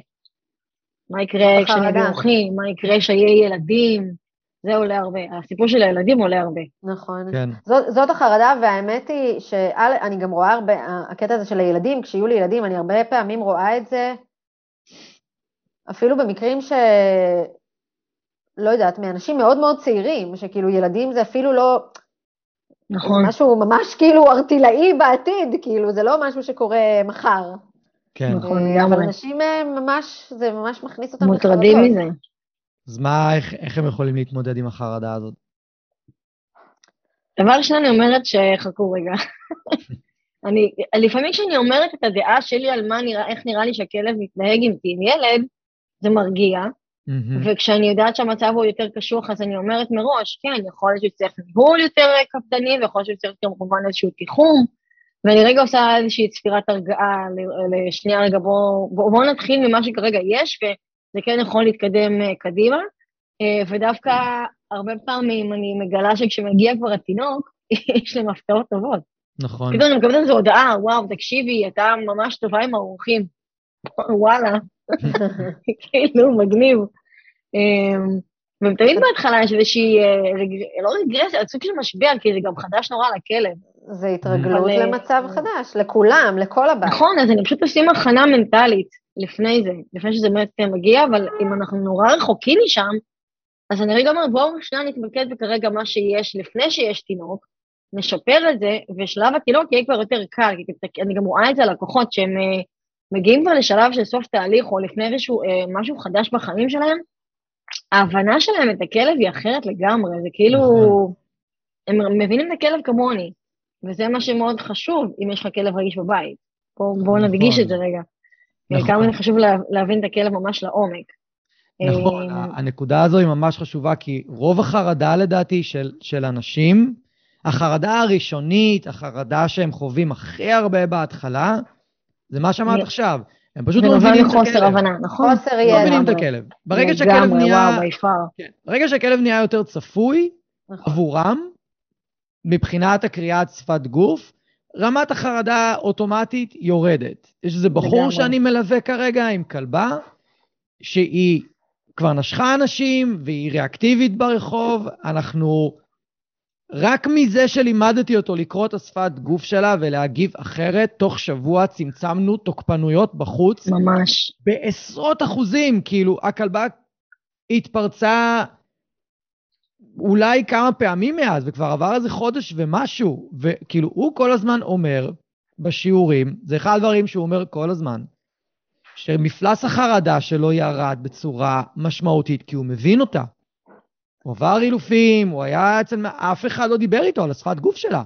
מה יקרה כשנהיה? מה יקרה כשיהיה ילדים? זה עולה הרבה, הסיפור של הילדים עולה הרבה. נכון. כן. זאת, זאת החרדה, והאמת היא שאני גם רואה הרבה, הקטע הזה של הילדים, כשיהיו לי ילדים, אני הרבה פעמים רואה את זה, אפילו במקרים ש... לא יודעת, מאנשים מאוד מאוד צעירים, שכאילו ילדים זה אפילו לא... נכון. זה משהו ממש כאילו ארטילאי בעתיד, כאילו, זה לא משהו שקורה מחר. כן. נכון, לגמרי. אבל אנשים ממש, זה ממש מכניס אותם לחרדות. מוטרדים מזה. אז מה, איך, איך הם יכולים להתמודד עם החרדה הזאת? דבר ראשון, אני אומרת שחכו רגע. אני, לפעמים כשאני אומרת את הדעה שלי על מה נראה, איך נראה לי שהכלב מתנהג איתי עם ילד, זה מרגיע, mm-hmm. וכשאני יודעת שהמצב הוא יותר קשוח, אז אני אומרת מראש, כן, יכול להיות שצריך ניהול יותר קפדני, ויכול להיות שצריך גם כמובן איזשהו תיחום, ואני רגע עושה איזושהי צפירת הרגעה לשנייה רגע, בואו בוא, בוא נתחיל ממה שכרגע יש, זה כן יכול להתקדם אה, קדימה, אה, ודווקא הרבה פעמים אני מגלה שכשמגיע כבר התינוק, יש להם הפתעות טובות. נכון. פתאום אני מקבלת איזו הודעה, וואו, תקשיבי, אתה ממש טובה עם האורחים. וואלה, כאילו, מגניב. אמ, ותמיד בהתחלה יש איזושהי, אה, לא רגרסיה, סוג של משבר, כי זה גם חדש נורא לכלב. זה התרגלות למצב חדש, לכולם, לכל הבית. נכון, אז אני פשוט עושים הכנה מנטלית. לפני זה, לפני שזה באמת מגיע, אבל אם אנחנו נורא רחוקים משם, אז אני רגע אומרת, בואו שנייה נתמקד בכרגע מה שיש לפני שיש תינוק, נשפר את זה, ושלב התינוק יהיה כבר יותר קל, כי אני גם רואה את זה על לקוחות שהם uh, מגיעים כבר לשלב של סוף תהליך, או לפני איזשהו uh, משהו חדש בחיים שלהם, ההבנה שלהם את הכלב היא אחרת לגמרי, זה כאילו, נכון. הם מבינים את הכלב כמוני, וזה מה שמאוד חשוב אם יש לך כלב רגיש בבית. בואו בוא נדגיש נכון. את זה רגע. נכון. כמה חשוב להבין את הכלב ממש לעומק. נכון, אה, הנקודה הזו היא ממש חשובה, כי רוב החרדה לדעתי של, של אנשים, החרדה הראשונית, החרדה שהם חווים הכי הרבה בהתחלה, זה מה שאמרת עכשיו. הם פשוט לא מבינים את הכלב. חוסר הבנה, נכון? חוסר ידע. לא מבינים את הכלב. ברגע שהכלב נהיה... כן, ברגע שהכלב נהיה יותר צפוי נכון. עבורם, מבחינת הקריאת שפת גוף, רמת החרדה אוטומטית יורדת. יש איזה בחור לגמרי. שאני מלווה כרגע עם כלבה, שהיא כבר נשכה אנשים והיא ריאקטיבית ברחוב, אנחנו... רק מזה שלימדתי אותו לקרוא את השפת גוף שלה ולהגיב אחרת, תוך שבוע צמצמנו תוקפנויות בחוץ. ממש. בעשרות אחוזים, כאילו, הכלבה התפרצה אולי כמה פעמים מאז, וכבר עבר איזה חודש ומשהו, וכאילו, הוא כל הזמן אומר בשיעורים, זה אחד הדברים שהוא אומר כל הזמן, שמפלס החרדה שלו ירד בצורה משמעותית, כי הוא מבין אותה. הוא עבר אילופים, הוא היה אצל... אף אחד לא דיבר איתו על השפת גוף שלה.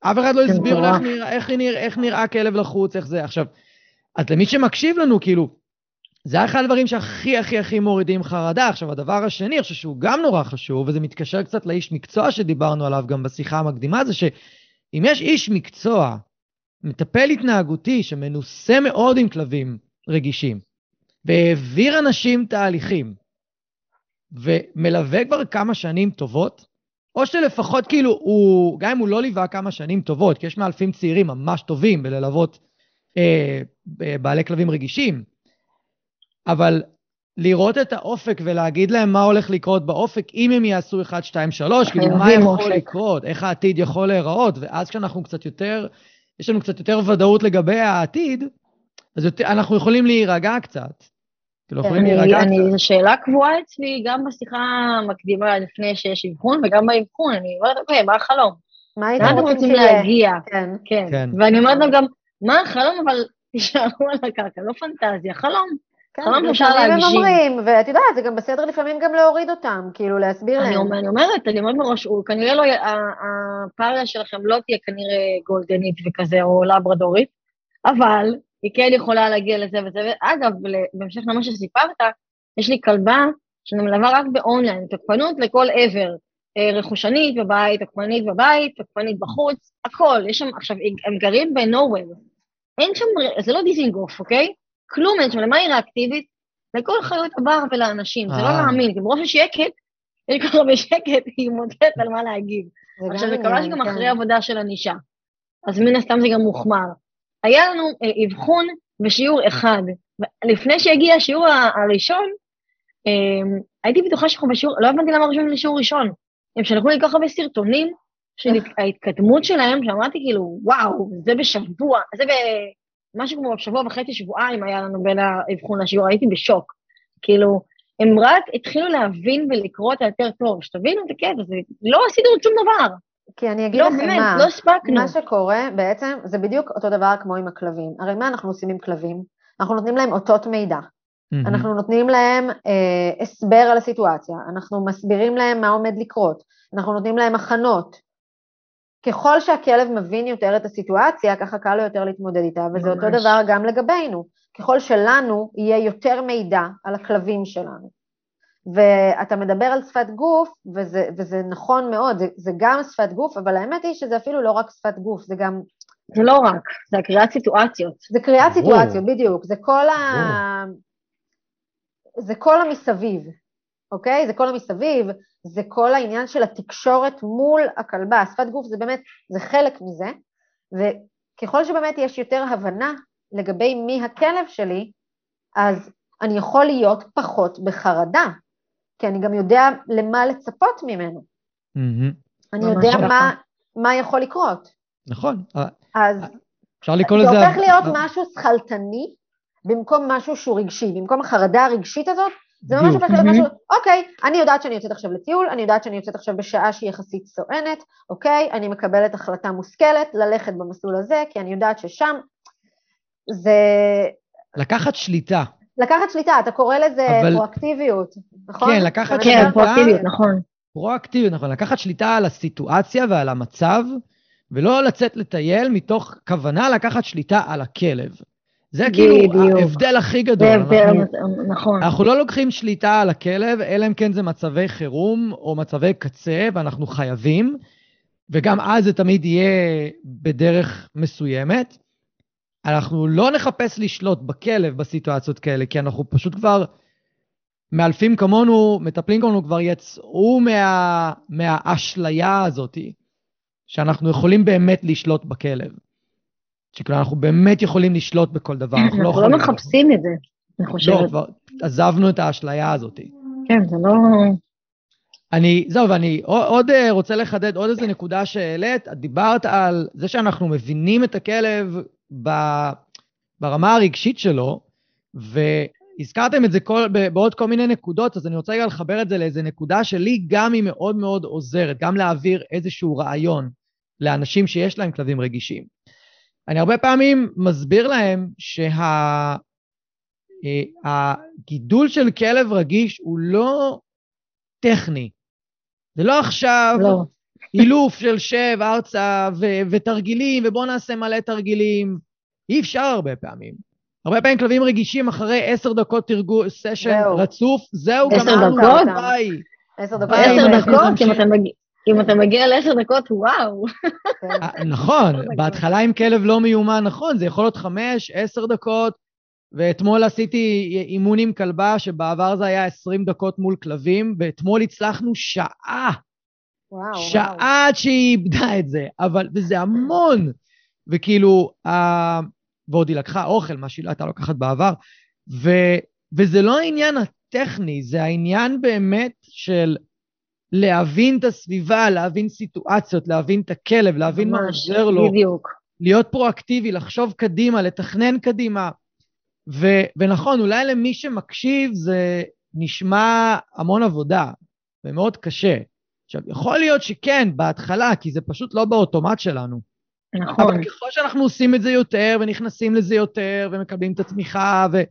אף אחד לא כן, הסביר לו איך נראה, איך, נראה, איך נראה כלב לחוץ, איך זה. עכשיו, אז למי שמקשיב לנו, כאילו, זה אחד הדברים שהכי הכי הכי מורידים חרדה. עכשיו, הדבר השני, אני חושב שהוא גם נורא חשוב, וזה מתקשר קצת לאיש מקצוע שדיברנו עליו גם בשיחה המקדימה, זה שאם יש איש מקצוע, מטפל התנהגותי שמנוסה מאוד עם כלבים רגישים, והעביר אנשים תהליכים, ומלווה כבר כמה שנים טובות, או שלפחות כאילו הוא, גם אם הוא לא ליווה כמה שנים טובות, כי יש מאלפים צעירים ממש טובים בללוות אה, בעלי כלבים רגישים, אבל לראות את האופק ולהגיד להם מה הולך לקרות באופק, אם הם יעשו 1, 2, 3, כאילו מה יכול אופק. לקרות, איך העתיד יכול להיראות, ואז כשאנחנו קצת יותר, יש לנו קצת יותר ודאות לגבי העתיד, אז יותר, אנחנו יכולים להירגע קצת. כאילו, יכולים להירגע קצת. זו שאלה קבועה אצלי גם בשיחה המקדימה לפני שיש אבחון, וגם באבחון, אני אומרת, אוקיי, מה החלום? מה הייתם רוצים להגיע? כן. כן. כן. ואני אומרת להם גם, מה החלום, אבל תישארו על הקרקע, לא פנטזיה, חלום. כן, אפשר להגשים. הם אומרים, ואת יודעת, זה גם בסדר לפעמים גם להוריד אותם, כאילו להסביר אני להם. אני אומרת, אני אומרת מראש, הוא כנראה לא, הפריה שלכם לא תהיה כנראה גולדנית וכזה, או לברדורית, אבל היא כן יכולה להגיע לזה וזה. אגב, בהמשך למה שסיפרת, יש לי כלבה שאני מלווה רק באונליין, תוקפנות לכל עבר. אה, רכושנית בבית, תוקפנית בבית, תוקפנית בחוץ, הכל. יש שם, עכשיו, הם גרים בנורוול. אין שם, זה לא דיזינגוף, אוקיי? כלום אין שם, למה היא ריאקטיבית? לכל חיות הבר ולאנשים, זה לא אה. להאמין, כי ברוב השקט, יש כל כך הרבה שקט, היא מוצאת על מה להגיב. עכשיו, זה קרה שגם כן. אחרי עבודה של ענישה, אז מן הסתם זה גם מוחמר. היה לנו אה, אבחון בשיעור אחד. לפני שהגיע השיעור הראשון, אה, הייתי בטוחה שאנחנו בשיעור, לא הבנתי למה לי שיעור ראשון. הם שלחו לי כל כך הרבה סרטונים של ההתקדמות שלהם, שאמרתי כאילו, וואו, זה בשבוע, זה במשהו כמו שבוע וחצי, שבועיים היה לנו בין האבחון לשיעור, הייתי בשוק. כאילו, הם רק התחילו להבין ולקרוא אותה יותר טוב, שתבינו את הקטע, זה לא עשינו שום דבר. כי אני אגיד לא, לכם באמת, מה, לא הספקנו. מה שקורה בעצם, זה בדיוק אותו דבר כמו עם הכלבים. הרי מה אנחנו עושים עם כלבים? אנחנו נותנים להם אותות מידע. Mm-hmm. אנחנו נותנים להם אה, הסבר על הסיטואציה, אנחנו מסבירים להם מה עומד לקרות, אנחנו נותנים להם הכנות. ככל שהכלב מבין יותר את הסיטואציה, ככה קל לו יותר להתמודד איתה, וזה ממש. אותו דבר גם לגבינו. ככל שלנו יהיה יותר מידע על הכלבים שלנו. ואתה מדבר על שפת גוף, וזה, וזה נכון מאוד, זה, זה גם שפת גוף, אבל האמת היא שזה אפילו לא רק שפת גוף, זה גם... זה לא רק, זה הקריאת סיטואציות. זה קריאת סיטואציות, בדיוק. זה כל ה... זה כל המסביב, אוקיי? זה כל המסביב, זה כל העניין של התקשורת מול הכלבה. שפת גוף זה באמת, זה חלק מזה, וככל שבאמת יש יותר הבנה לגבי מי הכלב שלי, אז אני יכול להיות פחות בחרדה, כי אני גם יודע למה לצפות ממנו. Mm-hmm. אני יודע מה, מה יכול לקרות. נכון. אז אפשר לקרוא לזה... זה הופך להיות משהו שכלתני, במקום משהו שהוא רגשי, במקום החרדה הרגשית הזאת, זה ממש הופך להיות משהו, אוקיי, אני יודעת שאני יוצאת עכשיו לטיול, אני יודעת שאני יוצאת עכשיו בשעה שהיא יחסית סואנת, אוקיי, אני מקבלת החלטה מושכלת ללכת במסלול הזה, כי אני יודעת ששם זה... לקחת שליטה. לקחת שליטה, אתה קורא לזה אבל... פרואקטיביות, נכון? כן, לקחת שליטה... כן, פרואקטיביות, נכון. פרואקטיביות, נכון. לקחת שליטה על הסיטואציה ועל המצב, ולא לצאת לטייל מתוך כוונה לקחת שליטה על הכלב. זה כאילו ההבדל הכי גדול. אנחנו, נכון. אנחנו לא לוקחים שליטה על הכלב, אלא אם כן זה מצבי חירום או מצבי קצה, ואנחנו חייבים, וגם אז זה תמיד יהיה בדרך מסוימת. אנחנו לא נחפש לשלוט בכלב בסיטואציות כאלה, כי אנחנו פשוט כבר, מאלפים כמונו, מטפלים כמונו, כבר יצאו מה, מהאשליה הזאת, שאנחנו יכולים באמת לשלוט בכלב. שכאילו אנחנו באמת יכולים לשלוט בכל דבר, אנחנו לא יכולים... אנחנו לא מחפשים את זה, אני חושבת. לא, כבר עזבנו את האשליה הזאת. כן, זה לא... אני, זהו, ואני עוד אה, רוצה לחדד עוד איזה נקודה שהעלית. את דיברת על זה שאנחנו מבינים את הכלב ב, ברמה הרגשית שלו, והזכרתם את זה כל, בעוד כל מיני נקודות, אז אני רוצה רגע לחבר את זה לאיזה נקודה שלי גם היא מאוד מאוד עוזרת, גם להעביר איזשהו רעיון לאנשים שיש להם כלבים רגישים. אני הרבה פעמים מסביר להם שהגידול שה, של כלב רגיש הוא לא טכני. זה לא עכשיו לא. אילוף של שב ארצה ו- ותרגילים, ובואו נעשה מלא תרגילים. אי אפשר הרבה פעמים. הרבה פעמים כלבים רגישים אחרי עשר דקות תרגול, סשן זהו. רצוף, זהו, גמרנו, ביי. עשר דקות? עשר דקות, אם אתה מגיע... אם אתה מגיע לעשר דקות, וואו. אה, נכון, בהתחלה עם כלב לא מיומן, נכון, זה יכול להיות חמש, עשר דקות, ואתמול עשיתי אימון עם כלבה, שבעבר זה היה עשרים דקות מול כלבים, ואתמול הצלחנו שעה. וואו, שעה עד שהיא איבדה את זה, אבל, וזה המון. וכאילו, אה, ועוד היא לקחה אוכל, מה שהיא לא הייתה לוקחת בעבר, ו, וזה לא העניין הטכני, זה העניין באמת של להבין את הסביבה, להבין סיטואציות, להבין את הכלב, להבין מה עוזר לו. בדיוק. להיות פרואקטיבי, לחשוב קדימה, לתכנן קדימה. ו- ונכון, אולי למי שמקשיב זה נשמע המון עבודה ומאוד קשה. עכשיו, יכול להיות שכן, בהתחלה, כי זה פשוט לא באוטומט שלנו. נכון. אבל ככל שאנחנו עושים את זה יותר, ונכנסים לזה יותר, ומקבלים את התמיכה, ו...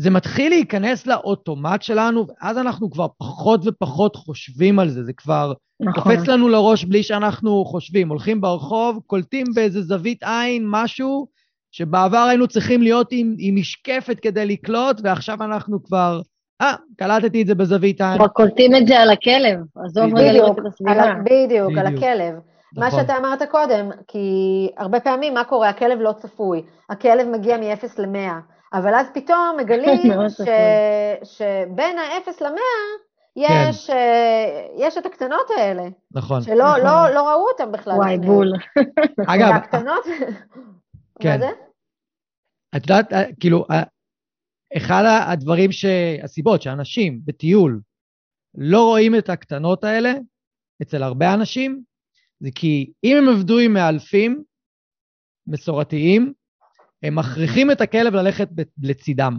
זה מתחיל להיכנס לאוטומט שלנו, ואז אנחנו כבר פחות ופחות חושבים על זה, זה כבר נכון. קופץ לנו לראש בלי שאנחנו חושבים. הולכים ברחוב, קולטים באיזה זווית עין משהו, שבעבר היינו צריכים להיות עם, עם משקפת כדי לקלוט, ועכשיו אנחנו כבר, אה, קלטתי את זה בזווית העין. כבר קולטים את זה על הכלב, עזוב רגע לראות את הסביבה. בדיוק, על הכלב. נכון. מה שאתה אמרת קודם, כי הרבה פעמים, מה קורה? הכלב לא צפוי. הכלב מגיע מ-0 ל-100, אבל אז פתאום מגלים ש... שבין ה-0 ל-100 יש, כן. uh, יש את הקטנות האלה. נכון. שלא נכון. לא, לא ראו אותן בכלל. וואי, בול. אגב... הקטנות... כן. מה זה? את יודעת, אה, כאילו, אה, אחד הדברים, ש... הסיבות שאנשים בטיול לא רואים את הקטנות האלה, אצל הרבה אנשים, זה כי אם הם עבדו עם מאלפים מסורתיים, הם מכריחים את הכלב ללכת לצידם.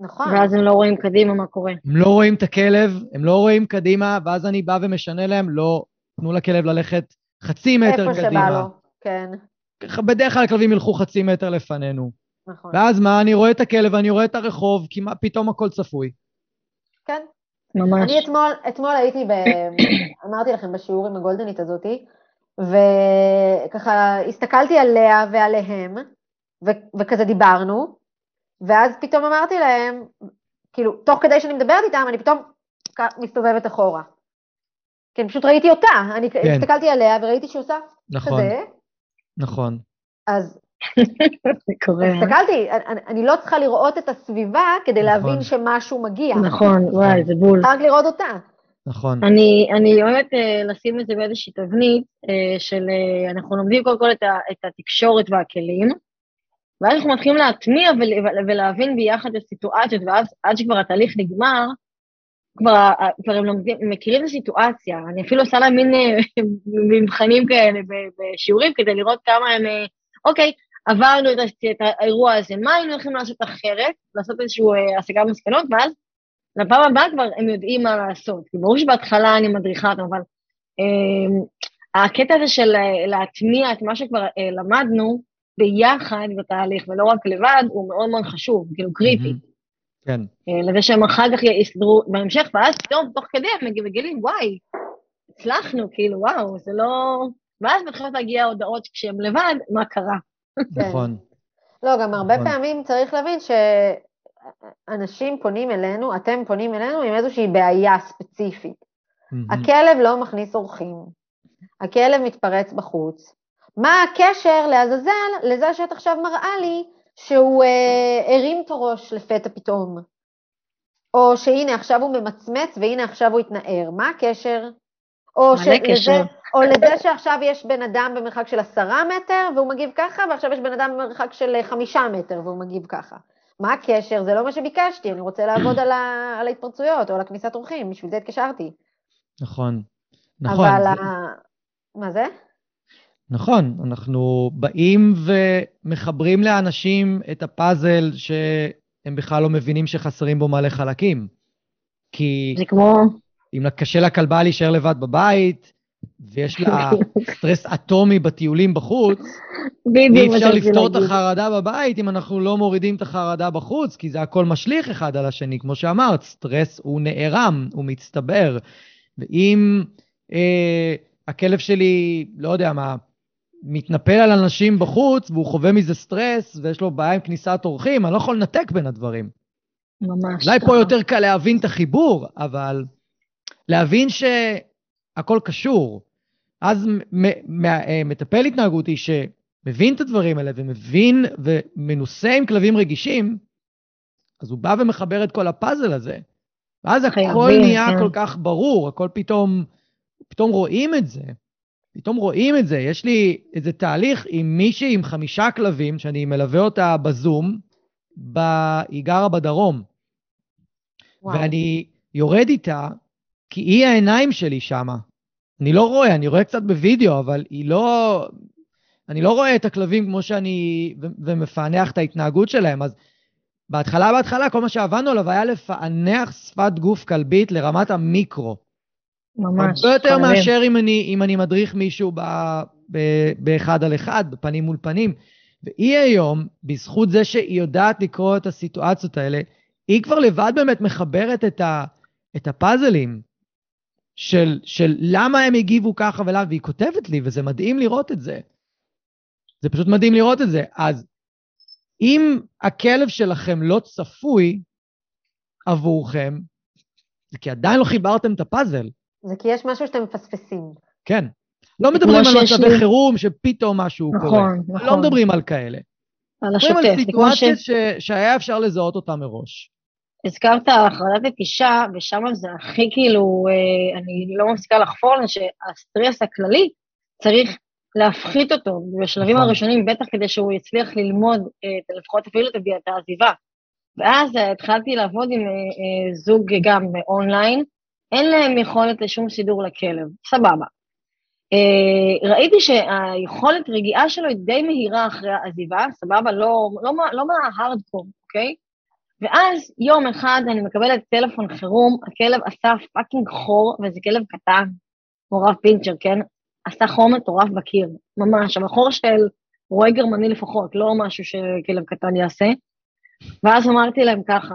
נכון. ואז הם לא רואים קדימה מה קורה. הם לא רואים את הכלב, הם לא רואים קדימה, ואז אני בא ומשנה להם, לא, תנו לכלב ללכת חצי מטר איפה קדימה. איפה שבא לו, כן. בדרך כלל הכלבים ילכו חצי מטר לפנינו. נכון. ואז מה, אני רואה את הכלב, אני רואה את הרחוב, כי מה, פתאום הכל צפוי. כן. ממש. אני אתמול, אתמול הייתי, ב... אמרתי לכם, בשיעור עם הגולדנית הזאתי, וככה הסתכלתי עליה ועליהם, ו... וכזה דיברנו, ואז פתאום אמרתי להם, כאילו, תוך כדי שאני מדברת איתם, אני פתאום מסתובבת אחורה. כי אני פשוט ראיתי אותה, אני כן. הסתכלתי עליה וראיתי שהיא עושה נכון, כזה. נכון. אז קורה. הסתכלתי, אני, אני לא צריכה לראות את הסביבה כדי נכון. להבין שמשהו מגיע. נכון, וואי, זה בול. רק לראות אותה. נכון. אני, אני אוהבת uh, לשים את זה באיזושהי תבנית uh, של, uh, אנחנו לומדים קודם כל את, ה, את התקשורת והכלים, ואז אנחנו מתחילים להטמיע ול, ולהבין ביחד את הסיטואציות, ואז עד שכבר התהליך נגמר, כבר, כבר הם לומדים, מכירים את הסיטואציה, אני אפילו עושה להם מין מבחנים כאלה בשיעורים כדי לראות כמה הם, אוקיי, עברנו את, את האירוע הזה, מה היינו הולכים לעשות אחרת, לעשות איזושהי השגה מסקנות, ואז לפעם הבאה כבר הם יודעים מה לעשות. כי ברור שבהתחלה אני מדריכה אותם, אבל אה, הקטע הזה של להטמיע את מה שכבר אה, למדנו ביחד בתהליך, ולא רק לבד, הוא מאוד מאוד חשוב, כאילו קריטי. כן. לזה שהם אחר כך יסדרו בהמשך, ואז פתאום, תוך כדי הם מגלים, וואי, הצלחנו, כאילו, וואו, זה לא... ואז מתחילות להגיע הודעות כשהם לבד, מה קרה. נכון. לא, גם הרבה נכון. פעמים צריך להבין שאנשים פונים אלינו, אתם פונים אלינו עם איזושהי בעיה ספציפית. Mm-hmm. הכלב לא מכניס אורחים, הכלב מתפרץ בחוץ. מה הקשר לעזאזל לזה שאת עכשיו מראה לי שהוא אה, הרים את הראש לפתע פתאום? או שהנה עכשיו הוא ממצמץ והנה עכשיו הוא התנער, מה הקשר? או, שלזה, או לזה שעכשיו יש בן אדם במרחק של עשרה מטר והוא מגיב ככה, ועכשיו יש בן אדם במרחק של חמישה מטר והוא מגיב ככה. מה הקשר? זה לא מה שביקשתי, אני רוצה לעבוד על, ה, על ההתפרצויות או על הכניסת אורחים, בשביל זה התקשרתי. נכון, נכון. אבל זה... ה... מה זה? נכון, אנחנו באים ומחברים לאנשים את הפאזל שהם בכלל לא מבינים שחסרים בו מלא חלקים. כי... זה כמו... אם קשה לכלבה להישאר לבד בבית, ויש לה סטרס אטומי בטיולים בחוץ, אי אפשר לפתור את החרדה בבית אם אנחנו לא מורידים את החרדה בחוץ, כי זה הכל משליך אחד על השני. כמו שאמרת, סטרס הוא נערם, הוא מצטבר. ואם אה, הכלב שלי, לא יודע מה, מתנפל על אנשים בחוץ, והוא חווה מזה סטרס, ויש לו בעיה עם כניסת אורחים, אני לא יכול לנתק בין הדברים. ממש. אולי פה יותר קל להבין את החיבור, אבל להבין שהכל קשור. אז אה, מטפל התנהגותי שמבין את הדברים האלה ומבין ומנוסה עם כלבים רגישים, אז הוא בא ומחבר את כל הפאזל הזה. ואז הכל נהיה כן. כל כך ברור, הכל פתאום, פתאום רואים את זה. פתאום רואים את זה. יש לי איזה תהליך עם מישהי עם חמישה כלבים, שאני מלווה אותה בזום, ב... היא גרה בדרום. וואו. ואני יורד איתה, כי היא העיניים שלי שמה. אני לא רואה, אני רואה קצת בווידאו, אבל היא לא... אני לא רואה את הכלבים כמו שאני... ו... ומפענח את ההתנהגות שלהם. אז בהתחלה, בהתחלה, כל מה שעבדנו עליו היה לפענח שפת גוף כלבית לרמת המיקרו. ממש. הרבה יותר מאשר אם אני, אם אני מדריך מישהו ב, ב, באחד על אחד, בפנים מול פנים. והיא היום, בזכות זה שהיא יודעת לקרוא את הסיטואציות האלה, היא כבר לבד באמת מחברת את, ה, את הפאזלים של, של למה הם הגיבו ככה ולמה, והיא כותבת לי, וזה מדהים לראות את זה. זה פשוט מדהים לראות את זה. אז אם הכלב שלכם לא צפוי עבורכם, זה כי עדיין לא חיברתם את הפאזל. זה כי יש משהו שאתם מפספסים. כן. לא מדברים על מצבי לי... חירום שפתאום משהו נכון, קורה. נכון. לא מדברים על כאלה. על השוטף. מדברים על סיטואציות ש... ש... שהיה אפשר לזהות אותה מראש. הזכרת חרדת נטישה, ושם זה הכי כאילו, אה, אני לא מפסיקה לחפור על זה, שהסטרס הכללי צריך להפחית אותו בשלבים נכון. הראשונים, בטח כדי שהוא יצליח ללמוד אה, לפחות אפילו את העזיבה. ואז אה, התחלתי לעבוד עם זוג גם אונליין, אין להם יכולת לשום סידור לכלב, סבבה. ראיתי שהיכולת רגיעה שלו היא די מהירה אחרי העזיבה, סבבה, לא, לא, לא מההארדקור, אוקיי? ואז יום אחד אני מקבלת טלפון חירום, הכלב עשה fucking חור, וזה כלב קטן, כמו רב פינצ'ר, כן? עשה חור מטורף בקיר, ממש, אבל חור של רועה גרמני לפחות, לא משהו שכלב קטן יעשה. ואז אמרתי להם ככה,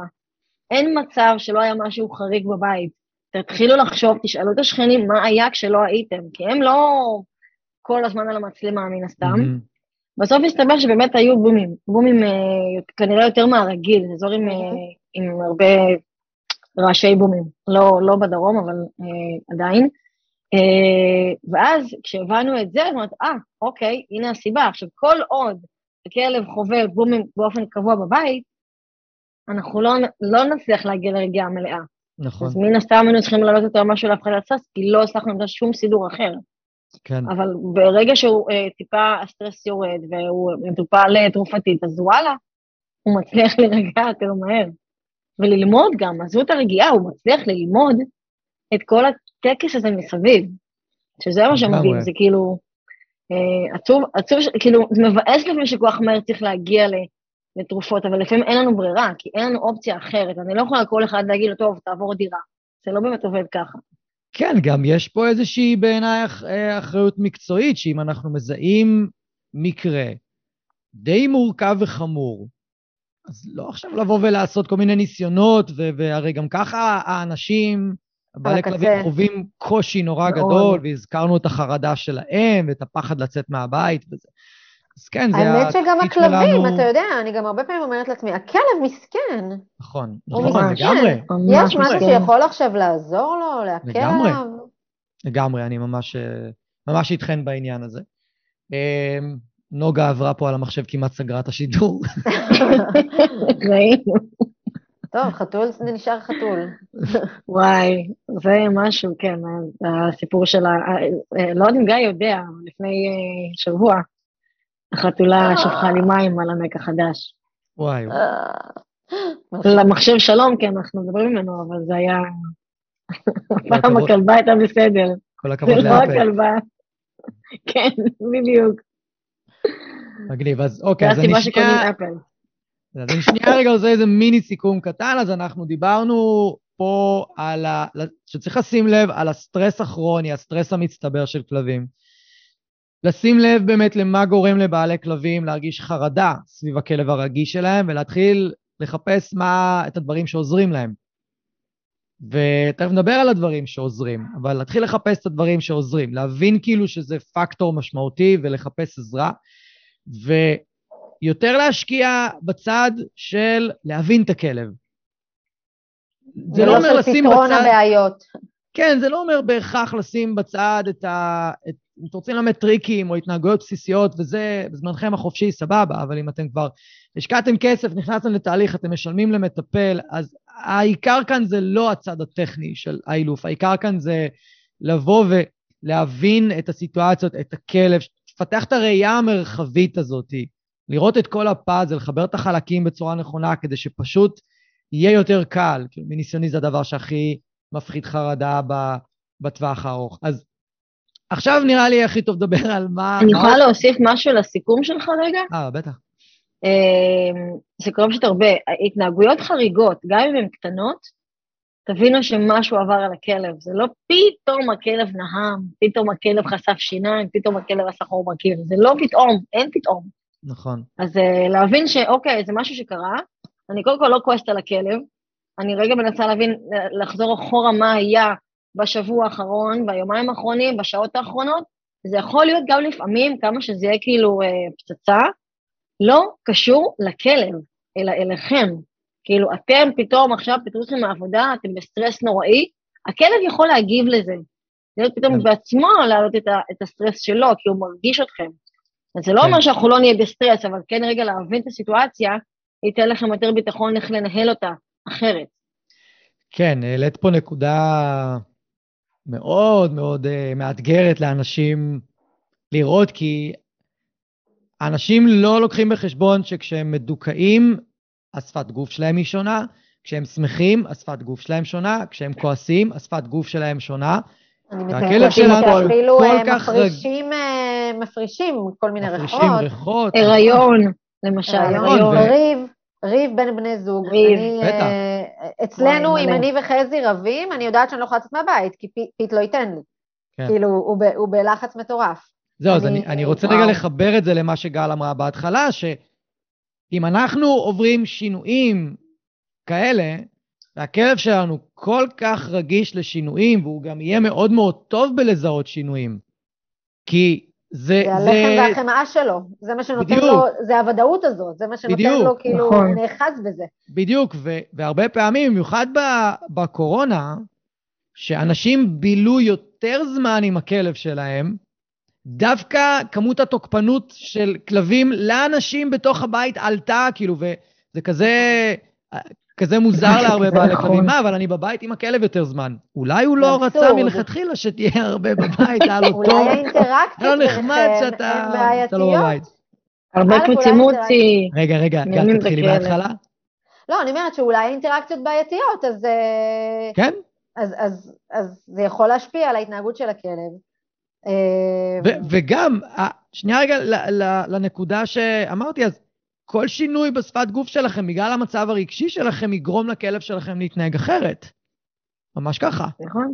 אין מצב שלא היה משהו חריג בבית. תתחילו לחשוב, תשאלו את השכנים מה היה כשלא הייתם, כי הם לא כל הזמן על המצלמה מן הסתם. Mm-hmm. בסוף הסתבר שבאמת היו בומים, בומים אה, כנראה יותר מהרגיל, אזור עם, אה, עם הרבה רעשי בומים, לא, לא בדרום, אבל אה, עדיין. אה, ואז כשהבנו את זה, אמרת, אה, אוקיי, הנה הסיבה. עכשיו, כל עוד הכלב חווה בומים באופן קבוע בבית, אנחנו לא, לא נצליח להגיע לרגיעה מלאה. נכון. אז מן הסתם היינו צריכים להעלות יותר משהו להפחדת סס, כי לא הצלחנו לתת שום סידור אחר. כן. אבל ברגע שהוא אה, טיפה הסטרס יורד והוא מטופל אה, תרופתית, אז וואלה, הוא מצליח להירגע יותר מהר. וללמוד גם, עזבו את הרגיעה, הוא מצליח ללמוד את כל הטקס הזה מסביב. שזה מה שמדהים, זה כאילו אה, עצוב, עצוב, כאילו, זה מבאס לפעמים שכוח מהר צריך להגיע לתרופות, אבל לפעמים אין לנו ברירה, כי אין לנו אופציה אחרת. אני לא יכולה כל אחד להגיד לו, טוב, תעבור דירה. זה לא באמת עובד ככה. כן, גם יש פה איזושהי בעיניי אה, אחריות מקצועית, שאם אנחנו מזהים מקרה די מורכב וחמור, אז לא עכשיו לבוא ולעשות כל מיני ניסיונות, והרי גם ככה האנשים, בעלי כלבים חווים קושי נורא גדול, והזכרנו את החרדה שלהם, ואת הפחד לצאת מהבית וזה. אז כן, זה האמת שגם הכלבים, שלנו... אתה יודע, אני גם הרבה פעמים אומרת לעצמי, הכלב מסכן. נכון, נכון, לגמרי. יש משהו שיכול עכשיו לעזור לו, להקל לגמרי. עליו? לגמרי, אני ממש, ממש איתכן בעניין הזה. אמ, נוגה עברה פה על המחשב, כמעט סגרה את השידור. ראינו. טוב, חתול זה נשאר חתול. וואי, זה משהו, כן, הסיפור של ה... לא יודעת אם גיא יודע, לפני אה, שבוע, החתולה. שפכה לי מים על המק החדש. וואי. אה. למחשב שלום, כן, אנחנו מדברים ממנו, אבל זה היה... הפעם הכלבה הייתה בסדר. כל הכבוד לאפל. זה לא הכלבה. כן, בדיוק. מגניב, אז אוקיי, אז אני שנייה... זה הסיבה שקוראים אפל. אז אני שנייה רגע עושה איזה מיני סיכום קטן, אז אנחנו דיברנו פה על ה... שצריך לשים לב על הסטרס הכרוני, הסטרס המצטבר של כלבים. לשים לב באמת למה גורם לבעלי כלבים להרגיש חרדה סביב הכלב הרגיש שלהם, ולהתחיל לחפש מה, את הדברים שעוזרים להם. ותכף נדבר על הדברים שעוזרים, אבל להתחיל לחפש את הדברים שעוזרים, להבין כאילו שזה פקטור משמעותי ולחפש עזרה, ויותר להשקיע בצד של להבין את הכלב. זה לא אומר לשים בצד... פתרון הבעיות. כן, זה לא אומר בהכרח לשים בצד את ה... את אם אתם רוצים ללמד טריקים או התנהגויות בסיסיות, וזה בזמנכם החופשי, סבבה, אבל אם אתם כבר השקעתם כסף, נכנסתם לתהליך, אתם משלמים למטפל, אז העיקר כאן זה לא הצד הטכני של האילוף, העיקר כאן זה לבוא ולהבין את הסיטואציות, את הכלב, לפתח את הראייה המרחבית הזאת, לראות את כל הפאזל, לחבר את החלקים בצורה נכונה, כדי שפשוט יהיה יותר קל. כאילו, מניסיוני זה הדבר שהכי מפחית חרדה בטווח הארוך. אז עכשיו נראה לי הכי טוב לדבר על מה... אני יכולה להוסיף משהו לסיכום שלך רגע? אה, בטח. אמ, זה קורה פשוט הרבה. התנהגויות חריגות, גם אם הן קטנות, תבינו שמשהו עבר על הכלב. זה לא פתאום הכלב נהם, פתאום הכלב חשף שיניים, פתאום הכלב עשה חור בקיר. זה לא פתאום, אין פתאום. נכון. אז uh, להבין שאוקיי, זה משהו שקרה, אני קודם כל לא כועסת על הכלב, אני רגע מנסה להבין, לחזור אחורה מה היה בשבוע האחרון, ביומיים האחרונים, בשעות האחרונות, זה יכול להיות גם לפעמים, כמה שזה יהיה כאילו אה, פצצה, לא קשור לכלב, אלא אליכם. כאילו, אתם פתאום עכשיו פיטרו אתכם מהעבודה, אתם בסטרס נוראי, הכלב יכול להגיב לזה. להיות פתאום כן. בעצמו להעלות את, ה, את הסטרס שלו, כי הוא מרגיש אתכם. אז זה לא כן. אומר שאנחנו לא נהיה בסטרס, אבל כן רגע להבין את הסיטואציה, ייתן לכם יותר ביטחון איך לנהל אותה אחרת. כן, העלית פה נקודה מאוד מאוד uh, מאתגרת לאנשים לראות, כי אנשים לא לוקחים בחשבון שכשהם מדוכאים, השפת גוף שלהם היא שונה, כשהם שמחים, השפת גוף שלהם שונה, כשהם כועסים, השפת גוף שלהם שונה. אני מתארת שאפילו מפרישים, רג... מפרישים כל מיני ריחות. מפרישים ריחות. הריון, למשל, הריון. ריב, ריב בין בני זוג. ריב, בטח. אצלנו, אם אני וחזי רבים, אני יודעת שאני לא יכולה לצאת מהבית, כי פיט לא ייתן לי. כן. כאילו, הוא בלחץ מטורף. זהו, אז אני, אני רוצה וואו. רגע לחבר את זה למה שגל אמרה בהתחלה, שאם אנחנו עוברים שינויים כאלה, והכלב שלנו כל כך רגיש לשינויים, והוא גם יהיה מאוד מאוד טוב בלזהות שינויים. כי זה... זה הלחם והחמאה שלו, זה מה שנותן בדיוק. לו, זה הוודאות הזאת, זה מה שנותן בדיוק, לו, כאילו, נכון. נאחז בזה. בדיוק, ו- והרבה פעמים, במיוחד בקורונה, שאנשים בילו יותר זמן עם הכלב שלהם, דווקא כמות התוקפנות של כלבים לאנשים בתוך הבית עלתה, כאילו, וזה כזה, כזה מוזר להרבה בעלי כלבים. נכון. מה, אבל אני בבית עם הכלב יותר זמן. אולי הוא לא רצה מלכתחילה שתהיה הרבה בבית, היה לו טוב. אולי האינטראקציות לו נחמד שאתה לא בבית. הרבה קוצי מוצי. רגע, רגע, גל, תתחילי מההתחלה. לא, אני אומרת שאולי האינטראקציות בעייתיות, אז... אה, כן. אז זה יכול להשפיע על ההתנהגות של הכלב. אה, וגם, שנייה רגע לנקודה שאמרתי, אז כל שינוי בשפת גוף שלכם, בגלל המצב הרגשי שלכם, יגרום לכלב שלכם להתנהג אחרת. ממש ככה. נכון.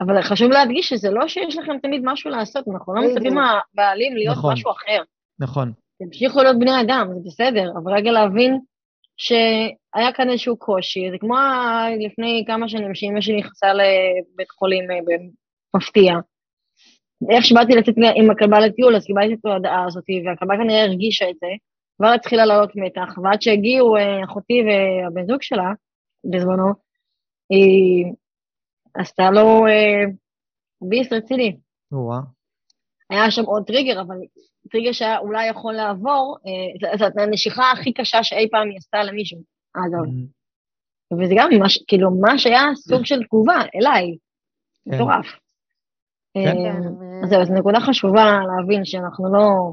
אבל חשוב להדגיש שזה לא שיש לכם תמיד משהו לעשות, אנחנו לא מצפים מהבעלים להיות נכון, משהו אחר. נכון. תמשיכו להיות בני אדם, זה בסדר, אבל רגע להבין שהיה כאן איזשהו קושי, זה כמו לפני כמה שנים שאימא שלי נכנסה לבית חולים אה, במפתיע. איך שבאתי לצאת עם הכלבה לטיול, אז קיבלתי את ההודעה הזאת, והכלבה כנראה הרגישה את זה, כבר התחילה לעלות מתח, ועד שהגיעו אה, אחותי והבן זוג שלה, בזמנו, היא עשתה לו אה, ביס רציני. היה שם עוד טריגר, אבל טריגר שהיה אולי יכול לעבור, אה, זאת הנשיכה הכי קשה שאי פעם היא עשתה למישהו, אגב. וזה גם ממש, כאילו, מה שהיה סוג של תגובה אליי, כן. מטורף. כן. אז זהו, זו נקודה חשובה להבין שאנחנו לא...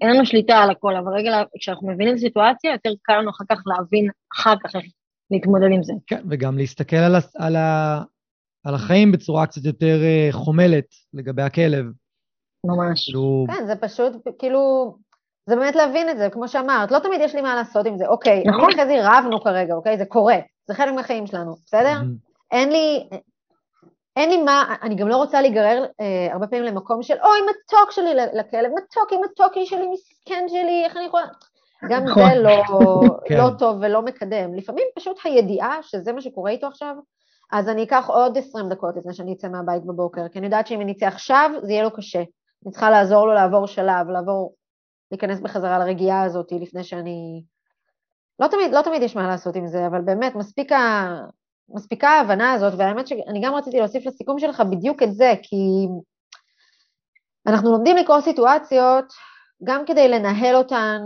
אין לנו שליטה על הכל, אבל רגע, כשאנחנו מבינים את הסיטואציה, יותר קל לנו אחר כך להבין אחר כך איך להתמודד עם זה. כן, וגם להסתכל על, על, ה, על החיים בצורה קצת יותר אה, חומלת לגבי הכלב. ממש. כאילו... כן, זה פשוט, כאילו, זה באמת להבין את זה, כמו שאמרת, לא תמיד יש לי מה לעשות עם זה. אוקיי, נכון. אני וחזי רבנו כרגע, אוקיי? זה קורה, זה חלק מהחיים שלנו, בסדר? אין לי, אין לי מה, אני גם לא רוצה להיגרר אה, הרבה פעמים למקום של אוי מתוק שלי לכלב, מתוקי מתוקי שלי, מסכן שלי, איך אני יכולה... גם נכון. זה לא, כן. לא טוב ולא מקדם. לפעמים פשוט הידיעה שזה מה שקורה איתו עכשיו, אז אני אקח עוד 20 דקות לפני שאני אצא מהבית בבוקר, כי אני יודעת שאם אני אצא עכשיו זה יהיה לו קשה. אני צריכה לעזור לו לעבור שלב, לעבור, להיכנס בחזרה לרגיעה הזאת לפני שאני... לא תמיד, לא תמיד יש מה לעשות עם זה, אבל באמת מספיק ה... מספיקה ההבנה הזאת, והאמת שאני גם רציתי להוסיף לסיכום שלך בדיוק את זה, כי אנחנו לומדים לקרוא סיטואציות גם כדי לנהל אותן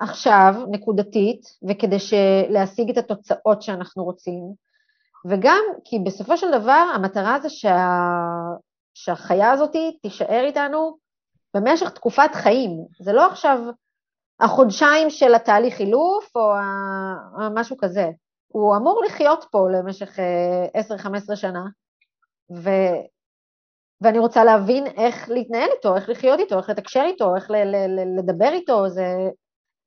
עכשיו, נקודתית, וכדי להשיג את התוצאות שאנחנו רוצים, וגם כי בסופו של דבר המטרה זה שה... שהחיה הזאת תישאר איתנו במשך תקופת חיים. זה לא עכשיו החודשיים של התהליך חילוף או משהו כזה. הוא אמור לחיות פה למשך 10-15 אה, שנה, ו... ואני רוצה להבין איך להתנהל איתו, איך לחיות איתו, איך לתקשר איתו, איך ל- ל- ל- לדבר איתו, זה,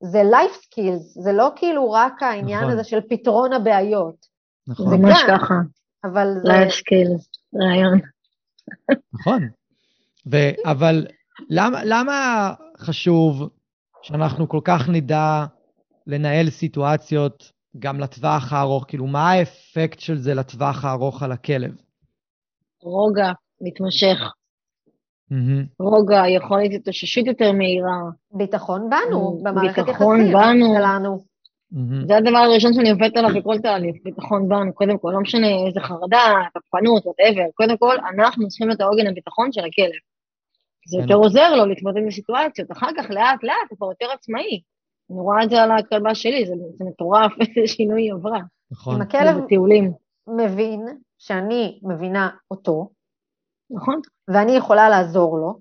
זה life skills, זה לא כאילו רק העניין נכון. הזה של פתרון הבעיות. נכון. זה ממש גם, ככה. אבל זה... life skills, רעיון. נכון. ו- אבל למה, למה חשוב שאנחנו כל כך נדע לנהל סיטואציות גם לטווח הארוך? כאילו, מה האפקט של זה לטווח הארוך על הכלב? רוגע מתמשך. רוגע, יכולת התאוששות יותר מהירה. ביטחון בנו, במערכת יחסים בנו. שלנו. זה הדבר הראשון שאני עובדת עליו בכל תהליך, ביטחון בנו, קודם כל, לא משנה איזה חרדה, תקפנות, whatever, קודם כל, אנחנו צריכים להיות העוגן הביטחון של הכלב. זה כן. יותר עוזר לו להתמודד עם סיטואציות, אחר כך לאט לאט הוא כבר יותר עצמאי. אני רואה את זה על הכלבה שלי, זה, זה מטורף איזה שינוי היא עברה. נכון. אם הכלב בטיולים, מבין שאני מבינה אותו, נכון? ואני יכולה לעזור לו,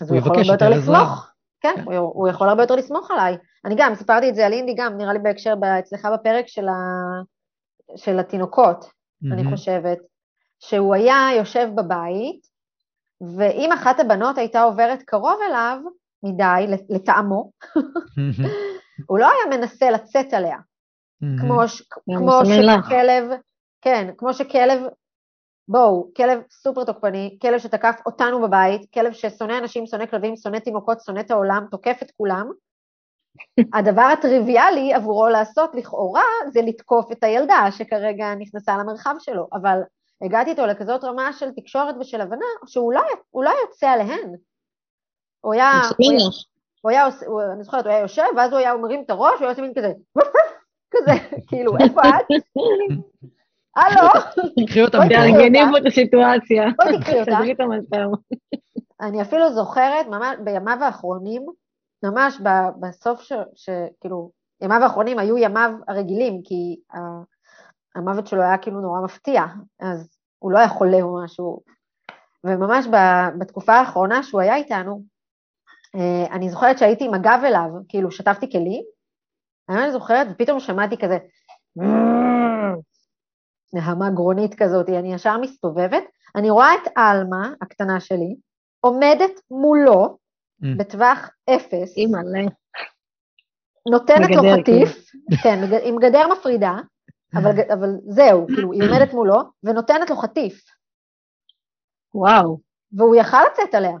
אז הוא הוא יכול הרבה יותר. לסמוך. כן, כן. הוא, הוא יכול הרבה יותר לסמוך עליי. אני גם, סיפרתי את זה על אינדי גם, נראה לי בהקשר, ב- אצלך בפרק של, ה, של התינוקות, אני מהמם. חושבת, שהוא היה יושב בבית, ואם אחת הבנות הייתה עוברת קרוב אליו, מדי, לטעמו, הוא לא היה מנסה לצאת עליה. כמו, ש, כמו. שכלב, כן, כמו שכלב, בואו, כלב סופר תוקפני, כלב שתקף אותנו בבית, כלב ששונא אנשים, שונא כלבים, שונא תינוקות, שונא את העולם, תוקף את כולם. הדבר הטריוויאלי עבורו לעשות לכאורה זה לתקוף את הילדה שכרגע נכנסה למרחב שלו, אבל הגעתי איתו לכזאת רמה של תקשורת ושל הבנה שהוא לא, לא יוצא עליהן. הוא היה, הוא היה, עושה, הוא, אני זוכרת, הוא היה יושב, ואז הוא היה מרים את הראש, הוא היה עושה מין כזה, כזה, כאילו, איפה את? הלו, קחי אותה. תארגני פה את הסיטואציה. בואי תקחי אותה. תסדרי את המצב. אני אפילו זוכרת, ממש בימיו האחרונים, ממש ב- בסוף ש... שכאילו, ימיו האחרונים היו ימיו הרגילים, כי המוות שלו היה כאילו נורא מפתיע, אז הוא לא היה חולה או משהו. וממש ב- בתקופה האחרונה שהוא היה איתנו, אני זוכרת שהייתי עם הגב אליו, כאילו שטפתי כלים, אני זוכרת, ופתאום שמעתי כזה, נהמה גרונית כזאת, אני ישר מסתובבת, אני רואה את עלמה, הקטנה שלי, עומדת מולו Mm. בטווח אפס. נותנת לו חטיף, כן, מג- עם גדר מפרידה, אבל, אבל זהו, כאילו, היא עומדת מולו, ונותנת לו חטיף, וואו. והוא יכל לצאת עליה,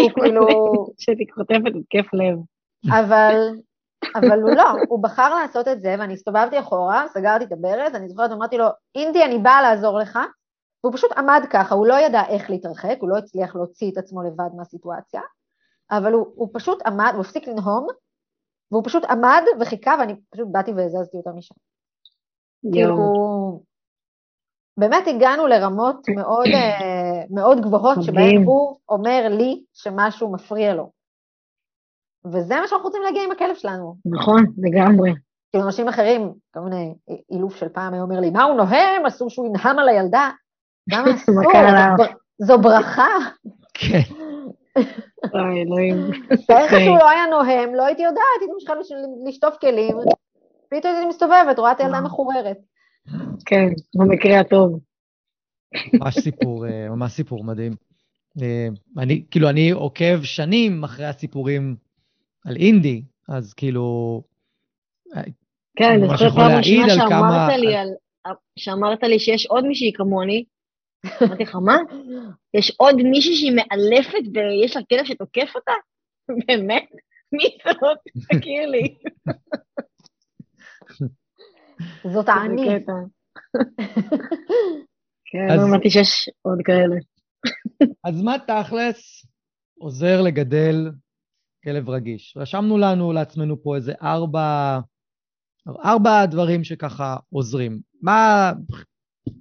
הוא כאילו, שהייתי חוטפת התקף לב. אבל, אבל הוא לא, הוא בחר לעשות את זה, ואני הסתובבתי אחורה, סגרתי את הברז, אני זוכרת, אמרתי לו, אינדי, אני באה לעזור לך, והוא פשוט עמד ככה, הוא לא ידע איך להתרחק, הוא לא הצליח להוציא את עצמו לבד מהסיטואציה, אבל הוא, הוא פשוט עמד, הוא הפסיק לנהום, והוא פשוט עמד וחיכה, ואני פשוט באתי והזזתי אותה משם. כאילו, יואו. באמת הגענו לרמות מאוד, אה, מאוד גבוהות. שבהן הוא אומר לי שמשהו מפריע לו. וזה מה שאנחנו רוצים להגיע עם הכלב שלנו. נכון, לגמרי. כאילו אנשים אחרים, כל מיני אילוף של פעם, היה אומר לי, מה הוא נוהם? אסור שהוא ינהם על הילדה. למה אסור? זו ברכה. כן. אוי, אלוהים. תאר. שהוא לא היה נוהם, לא הייתי יודעת, הייתי ממשיכה לש- לשטוף כלים, פתאום הייתי מסתובבת, רואה את הילדה מחוררת. כן, במקרה הטוב. ממש סיפור, אה, ממש סיפור מדהים. אה, אני, כאילו, אני עוקב שנים אחרי הסיפורים על אינדי, אז כאילו, כן, אני יכול פעם ראשונה שאמרת כמה- לי על... שאמרת לי שיש עוד מישהי כמוני, אמרתי לך, מה? יש עוד מישהי שהיא מאלפת ויש לה כלב שתוקף אותה? באמת? מי זאת? תכיר לי. זאת. קטע. כן, לא אמרתי שיש עוד כאלה. אז מה תכלס עוזר לגדל כלב רגיש? רשמנו לנו לעצמנו פה איזה ארבע, ארבע דברים שככה עוזרים. מה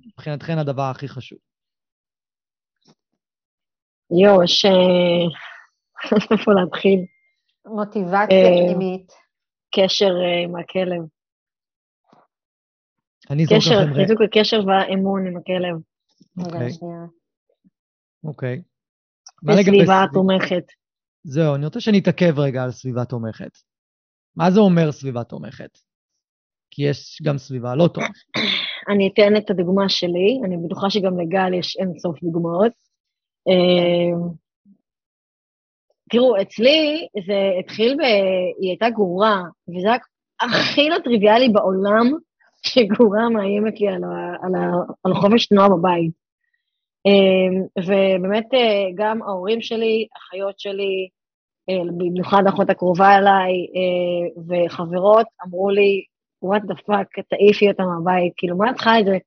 מבחינתכן הדבר הכי חשוב? יואו, יש... אה, איפה להתחיל? מוטיבציה אה, פנימית. קשר אה, עם הכלב. אני אזרוק לכם רגע. חיזוק הקשר והאמון עם הכלב. אוקיי. אוקיי. בסביבה סביב- תומכת. זהו, אני רוצה שנתעכב רגע על סביבה תומכת. מה זה אומר סביבה תומכת? כי יש גם סביבה לא תומכת. אני אתן את הדוגמה שלי, אני בטוחה שגם לגל יש אין סוף דוגמאות. אה, תראו, אצלי זה התחיל ב... היא הייתה גרורה, וזה הכי לא טריוויאלי בעולם שגרורה מאיימת לי על, ה... על, ה... על חופש תנועה בבית. אה, ובאמת אה, גם ההורים שלי, אחיות שלי, אה, במיוחד האחות הקרובה אליי, אה, וחברות אמרו לי, what the fuck, תעיפי אותה מהבית, כאילו, מה את צריכה את זה?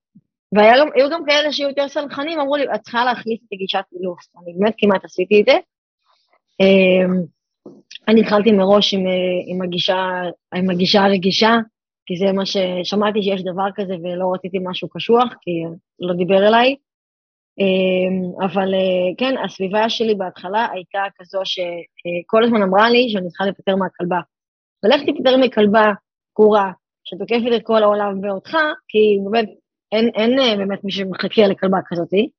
והיו גם כאלה שהיו יותר סלחנים, אמרו לי, את צריכה להחליף את הגישת אילוף. אני באמת כמעט עשיתי את זה. אמ, אני התחלתי מראש עם, עם, הגישה, עם הגישה הרגישה, כי זה מה ששמעתי שיש דבר כזה ולא רציתי משהו קשוח, כי לא דיבר אליי. אמ, אבל אה, כן, הסביבה שלי בהתחלה הייתה כזו שכל הזמן אמרה לי שאני צריכה להיפטר מהכלבה. ולך תיפטר מכלבה קורה שתוקפת את כל העולם ואותך, כי באמת אין, אין אה, באמת מי שמחכה לכלבה כזאתי.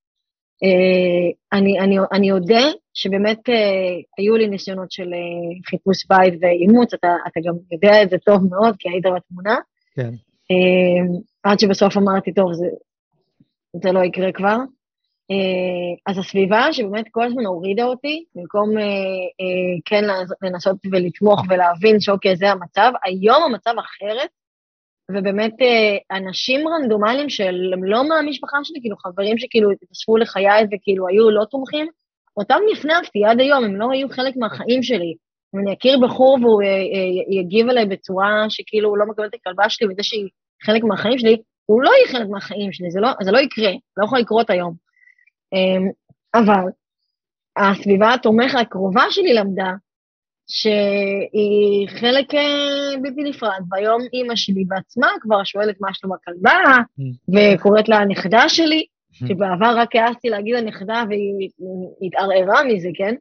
אה, אני, אני, אני אודה שבאמת היו לי ניסיונות של חיפוש בית ואימוץ, אתה, אתה גם יודע את זה טוב מאוד, כי היית בתמונה. כן. עד שבסוף אמרתי, טוב, זה, זה לא יקרה כבר. אה, אז הסביבה שבאמת כל הזמן הורידה אותי, במקום אה, אה, כן לנסות ולתמוך ולהבין שאוקיי, זה המצב, היום המצב אחרת, ובאמת אנשים רנדומליים שהם לא מהמשפחה שלי, כאילו חברים שכאילו התאספו לחיי וכאילו היו לא תומכים, אותם נפנפתי עד היום, הם לא היו חלק מהחיים שלי. אם אני אכיר בחור והוא יגיב עליי בצורה שכאילו הוא לא מקבל את הכלבה שלי וזה שהיא חלק מהחיים שלי, הוא לא יהיה חלק מהחיים שלי, זה לא, זה לא יקרה, לא יכול לקרות היום. אמ, אבל הסביבה התומכת הקרובה שלי למדה שהיא חלק אה, בלתי נפרד, והיום אימא שלי בעצמה כבר שואלת מה שלום הכלבה, וקוראת לה הנכדה שלי, שבעבר רק העזתי להגיד הנכדה והיא התערערה מזה, כן?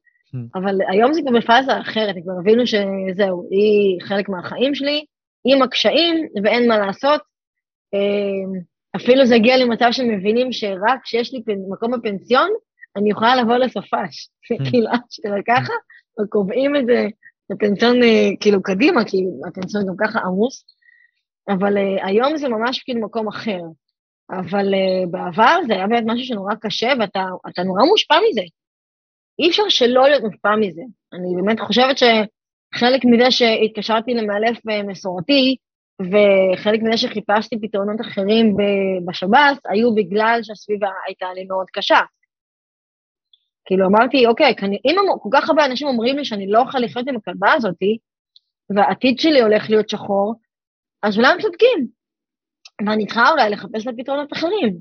אבל היום זה כבר בפאזה אחרת, כבר הבינו שזהו, היא חלק מהחיים שלי, עם הקשיים ואין מה לעשות. אמ, אפילו זה הגיע למצב שמבינים שרק כשיש לי מקום בפנסיון, אני יכולה לבוא לסופש. Mm. כאילו, אשכרה ככה, וקובעים את זה בפנסיון אה, כאילו קדימה, כי הפנסיון גם ככה עמוס, אבל uh, היום זה ממש כאילו מקום אחר. אבל uh, בעבר זה היה באמת משהו שנורא קשה, ואתה נורא מושפע מזה. אי אפשר שלא להיות מושפע מזה. אני באמת חושבת שחלק מזה שהתקשרתי למאלף מסורתי, וחלק מזה שחיפשתי פתרונות אחרים בשב"ס, היו בגלל שהסביבה הייתה לי מאוד קשה. כאילו אמרתי, אוקיי, אם כל כך הרבה אנשים אומרים לי שאני לא אוכל לחיות עם הכלבה הזאתי, והעתיד שלי הולך להיות שחור, אז אולי הם צודקים. ואני צריכה אולי לחפש לה פתרונות אחרים.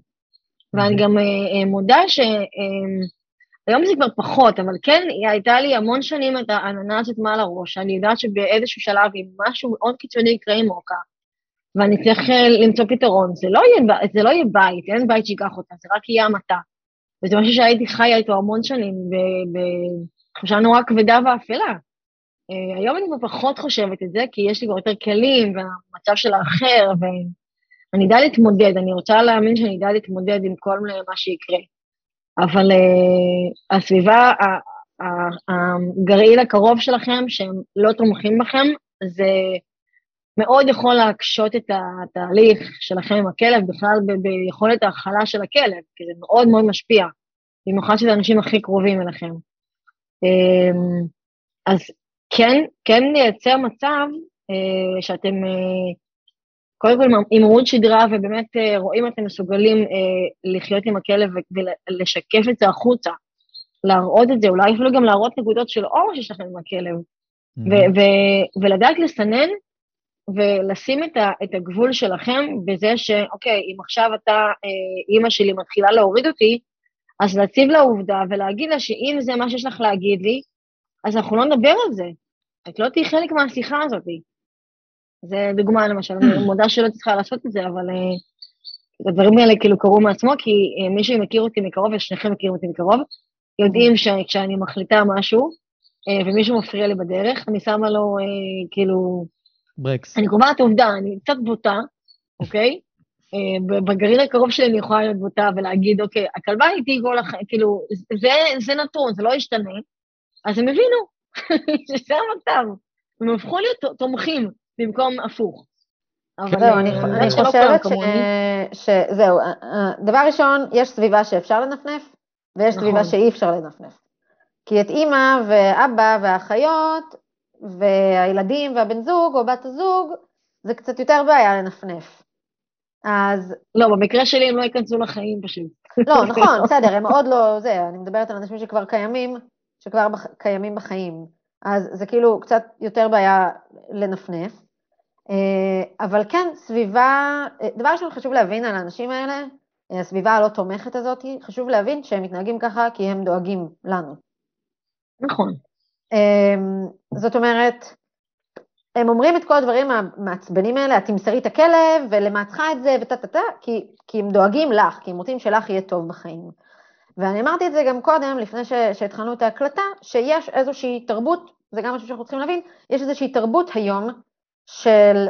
ואני גם אה, אה, מודה שהיום אה, זה כבר פחות, אבל כן, הייתה לי המון שנים את העננה הזאת מעל הראש, אני יודעת שבאיזשהו שלב, אם משהו מאוד קיצוני יקרה עם מוקה, ואני צריך אה, למצוא פתרון. זה לא, יהיה, זה לא יהיה בית, אין בית שיקח אותה, זה רק יהיה המתה. וזה משהו שהייתי חיה איתו המון שנים, בתחושה נורא כבדה ואפלה. Uh, היום אני כבר פחות חושבת את זה, כי יש לי כבר יותר כלים, והמצב של האחר, ואני אדע להתמודד, אני רוצה להאמין שאני אדע להתמודד עם כל מה שיקרה. אבל uh, הסביבה, הגרעיל הקרוב שלכם, שהם לא תומכים בכם, זה מאוד יכול להקשות את התהליך שלכם עם הכלב, בכלל ב- ביכולת ההכלה של הכלב, כי זה מאוד מאוד משפיע, במיוחד שזה האנשים הכי קרובים אליכם. אמ, אז כן, כן לייצר מצב אה, שאתם אה, קודם כל עם עמוד שדרה ובאמת אה, רואים אתם מסוגלים לחיות עם הכלב ולשקף את זה החוצה, להראות את זה, אולי אפילו גם להראות נקודות של אור שיש לכם עם הכלב, mm-hmm. ולדעת לסנן ולשים את, ה, את הגבול שלכם בזה שאוקיי, אם עכשיו אתה, אה, אימא שלי מתחילה להוריד אותי, אז להציב לה עובדה ולהגיד לה שאם זה מה שיש לך להגיד לי, אז אנחנו לא נדבר על זה. את לא תהיי חלק מהשיחה הזאת. זה דוגמה למשל, אני מודה שלא צריכה לעשות את זה, אבל uh, הדברים האלה כאילו קרו מעצמו, כי uh, מי שמכיר אותי מקרוב, ושניכם מכירים אותי מקרוב, יודעים שכשאני מחליטה משהו, uh, ומישהו מפריע לי בדרך, אני שמה לו כאילו ברקס. אני קובעת עובדה, אני קצת בוטה, אוקיי? אה, בגרעין הקרוב שלי אני יכולה להיות בוטה ולהגיד, אוקיי, הכלבה איתי כל החיים, כאילו, זה, זה נתון, זה לא ישתנה, אז הם הבינו שזה המצב. הם הפכו להיות תומכים במקום הפוך. זהו, אני אה, חושבת שזהו, אה, דבר ראשון, יש סביבה שאפשר לנפנף, ויש סביבה נכון. שאי אפשר לנפנף. כי את אימא ואבא והאחיות, והילדים והבן זוג או בת הזוג, זה קצת יותר בעיה לנפנף. אז... לא, במקרה שלי הם לא ייכנסו לחיים פשוט. לא, נכון, בסדר, הם עוד לא, זה, אני מדברת על אנשים שכבר קיימים, שכבר בח, קיימים בחיים. אז זה כאילו קצת יותר בעיה לנפנף. אה, אבל כן, סביבה, דבר ראשון חשוב להבין על האנשים האלה, הסביבה הלא תומכת הזאת, חשוב להבין שהם מתנהגים ככה כי הם דואגים לנו. נכון. אמ, זאת אומרת, הם אומרים את כל הדברים המעצבנים האלה, את תמסרי את הכלב ולמה צריכה את זה וטה טה טה, כי, כי הם דואגים לך, כי הם רוצים שלך יהיה טוב בחיים. ואני אמרתי את זה גם קודם, לפני שהתחלנו את ההקלטה, שיש איזושהי תרבות, זה גם משהו שאנחנו צריכים להבין, יש איזושהי תרבות היום של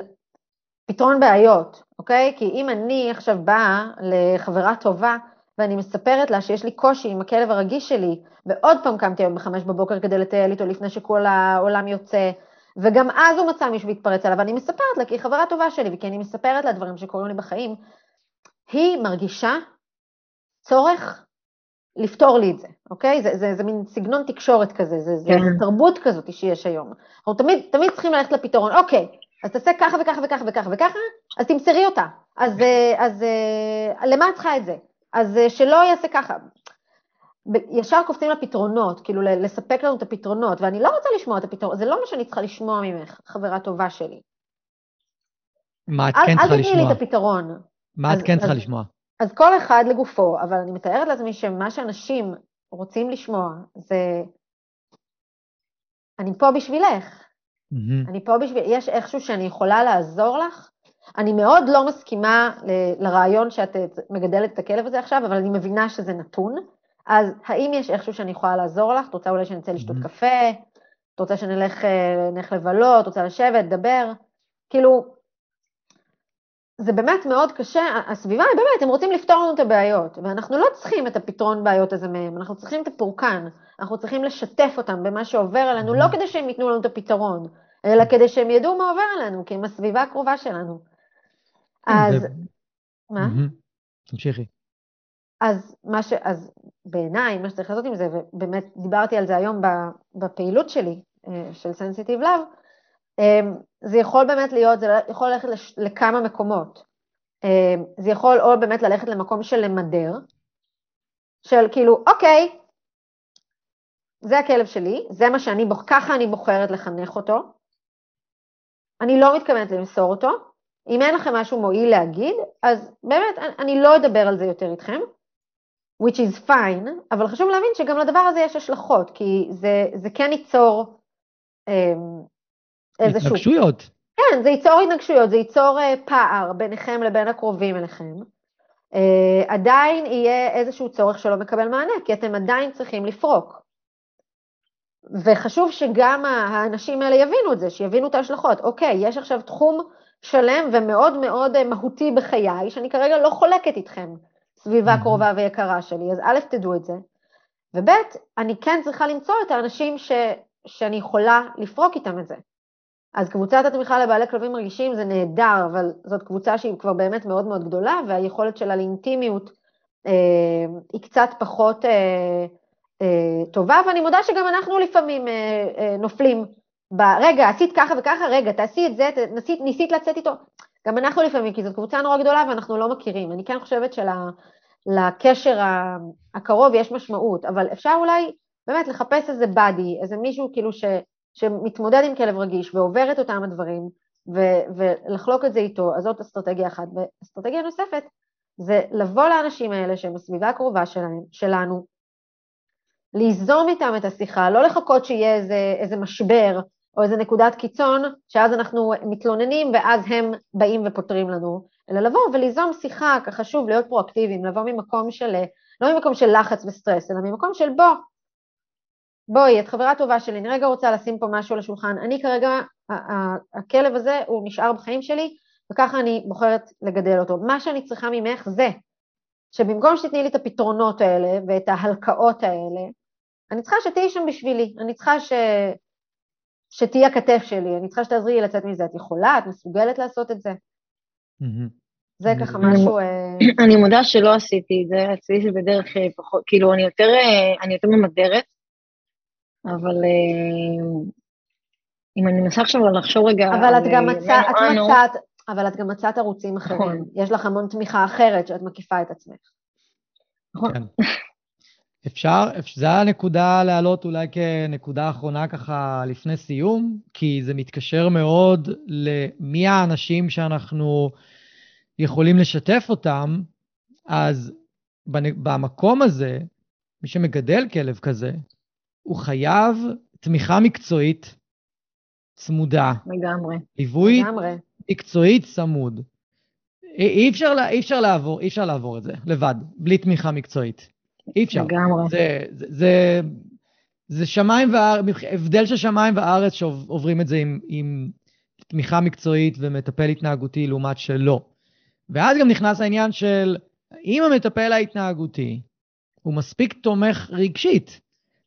פתרון בעיות, אוקיי? כי אם אני עכשיו באה לחברה טובה ואני מספרת לה שיש לי קושי עם הכלב הרגיש שלי, ועוד פעם קמתי היום בחמש בבוקר כדי לטייל איתו לפני שכל העולם יוצא, וגם אז הוא מצא מישהו להתפרץ עליו, ואני מספרת לה כי היא חברה טובה שלי, וכי אני מספרת לה דברים שקורים לי בחיים, היא מרגישה צורך לפתור לי את זה, אוקיי? זה, זה, זה מין סגנון תקשורת כזה, זה, זה, כן. זה תרבות כזאת שיש היום. אנחנו תמיד, תמיד צריכים ללכת לפתרון, אוקיי, אז תעשה ככה וככה וככה וככה וככה, אז תמסרי אותה. אז, אה, אז, אז אה, למה את צריכה את זה? אז אה, שלא יעשה ככה. ישר קופצים לפתרונות, כאילו לספק לנו את הפתרונות, ואני לא רוצה לשמוע את הפתרונות, זה לא מה שאני צריכה לשמוע ממך, חברה טובה שלי. מה את כן צריכה לשמוע? אל תתני לי את הפתרון. מה את כן צריכה לשמוע? אז כל אחד לגופו, אבל אני מתארת לעצמי שמה שאנשים רוצים לשמוע זה, אני פה בשבילך. Mm-hmm. אני פה בשביל, יש איכשהו שאני יכולה לעזור לך. אני מאוד לא מסכימה ל, לרעיון שאת מגדלת את הכלב הזה עכשיו, אבל אני מבינה שזה נתון. אז האם יש איכשהו שאני יכולה לעזור לך? את רוצה אולי שנצא לשתות mm-hmm. קפה? את רוצה שנלך אה, לבלות? את רוצה לשבת, לדבר? כאילו, זה באמת מאוד קשה, הסביבה היא באמת, הם רוצים לפתור לנו את הבעיות, ואנחנו לא צריכים את הפתרון בעיות הזה מהם, אנחנו צריכים את הפורקן, אנחנו צריכים לשתף אותם במה שעובר עלינו, לא כדי שהם ייתנו לנו את הפתרון, אלא כדי שהם ידעו מה עובר עלינו, כי הם הסביבה הקרובה שלנו. אז, מה? תמשיכי. אז, מה ש... אז בעיניי, מה שצריך לעשות עם זה, ובאמת דיברתי על זה היום בפעילות שלי, אה, של סנסיטיב לאב, אמ, זה יכול באמת להיות, זה יכול ללכת לכמה מקומות. אמ, זה יכול או באמת ללכת למקום של למדר, של כאילו, אוקיי, זה הכלב שלי, זה מה שאני, ככה אני בוחרת לחנך אותו, אני לא מתכוונת למסור אותו, אם אין לכם משהו מועיל להגיד, אז באמת, אני לא אדבר על זה יותר איתכם, which is fine, אבל חשוב להבין שגם לדבר הזה יש השלכות, כי זה, זה כן ייצור אמ, איזשהו... התנגשויות. כן, זה ייצור התנגשויות, זה ייצור אה, פער ביניכם לבין הקרובים אליכם. Uh, עדיין יהיה איזשהו צורך שלא מקבל מענה, כי אתם עדיין צריכים לפרוק. וחשוב שגם האנשים האלה יבינו את זה, שיבינו את ההשלכות. אוקיי, יש עכשיו תחום שלם ומאוד מאוד אה, מהותי בחיי, שאני כרגע לא חולקת איתכם, סביבה קרובה ויקרה שלי, אז א', תדעו את זה, וב', אני כן צריכה למצוא את האנשים ש, שאני יכולה לפרוק איתם את זה. אז קבוצת התמיכה לבעלי כלבים רגישים זה נהדר, אבל זאת קבוצה שהיא כבר באמת מאוד מאוד גדולה, והיכולת שלה לאינטימיות אה, היא קצת פחות אה, אה, טובה, ואני מודה שגם אנחנו לפעמים אה, אה, נופלים. רגע, עשית ככה וככה, רגע, תעשי את זה, ניסית, ניסית לצאת איתו. גם אנחנו לפעמים, כי זאת קבוצה נורא גדולה ואנחנו לא מכירים. אני כן חושבת שלקשר הקרוב יש משמעות, אבל אפשר אולי באמת לחפש איזה באדי, איזה מישהו כאילו ש... שמתמודד עם כלב רגיש ועובר את אותם הדברים, ו- ולחלוק את זה איתו, אז זאת אסטרטגיה אחת. ואסטרטגיה נוספת זה לבוא לאנשים האלה שהם בסביבה הקרובה שלהם, שלנו, ליזום איתם את השיחה, לא לחכות שיהיה איזה, איזה משבר או איזה נקודת קיצון, שאז אנחנו מתלוננים ואז הם באים ופותרים לנו, אלא לבוא וליזום שיחה, ככה שוב, להיות פרואקטיביים, לבוא ממקום של, לא ממקום של לחץ וסטרס, אלא ממקום של בוא, בואי, את חברה טובה שלי, אני רגע רוצה לשים פה משהו על השולחן. אני כרגע, הכלב הזה הוא נשאר בחיים שלי, וככה אני בוחרת לגדל אותו. מה שאני צריכה ממך זה שבמקום שתתני לי את הפתרונות האלה ואת ההלקאות האלה, אני צריכה שתהיי שם בשבילי, אני צריכה ש... שתהיי הכתף שלי, אני צריכה שתעזרי לי לצאת מזה. את יכולה, את מסוגלת לעשות את זה. זה ככה משהו... אה, אני מודה שלא עשיתי את זה, את זה בדרך אה, פחות, כאילו, אני יותר, אה, אני יותר ממדרת, אבל אם אני מנסה עכשיו לחשוב רגע... אבל את גם מצאת, את מצאת, אבל את גם מצאת ערוצים אחרים. נכון. יש לך המון תמיכה אחרת שאת מקיפה את עצמך. נכון. אפשר, זו הנקודה להעלות אולי כנקודה אחרונה ככה לפני סיום, כי זה מתקשר מאוד למי האנשים שאנחנו יכולים לשתף אותם, אז במקום הזה, מי שמגדל כלב כזה, הוא חייב תמיכה מקצועית צמודה. לגמרי. ליווי לגמרי. מקצועי צמוד. אי אפשר, אי אפשר לעבור, אי אפשר לעבור את זה לבד, בלי תמיכה מקצועית. אי אפשר. לגמרי. זה, זה, זה, זה שמיים וארץ, הבדל של שמיים וארץ שעוברים את זה עם, עם תמיכה מקצועית ומטפל התנהגותי לעומת שלא. ואז גם נכנס העניין של אם המטפל ההתנהגותי הוא מספיק תומך רגשית,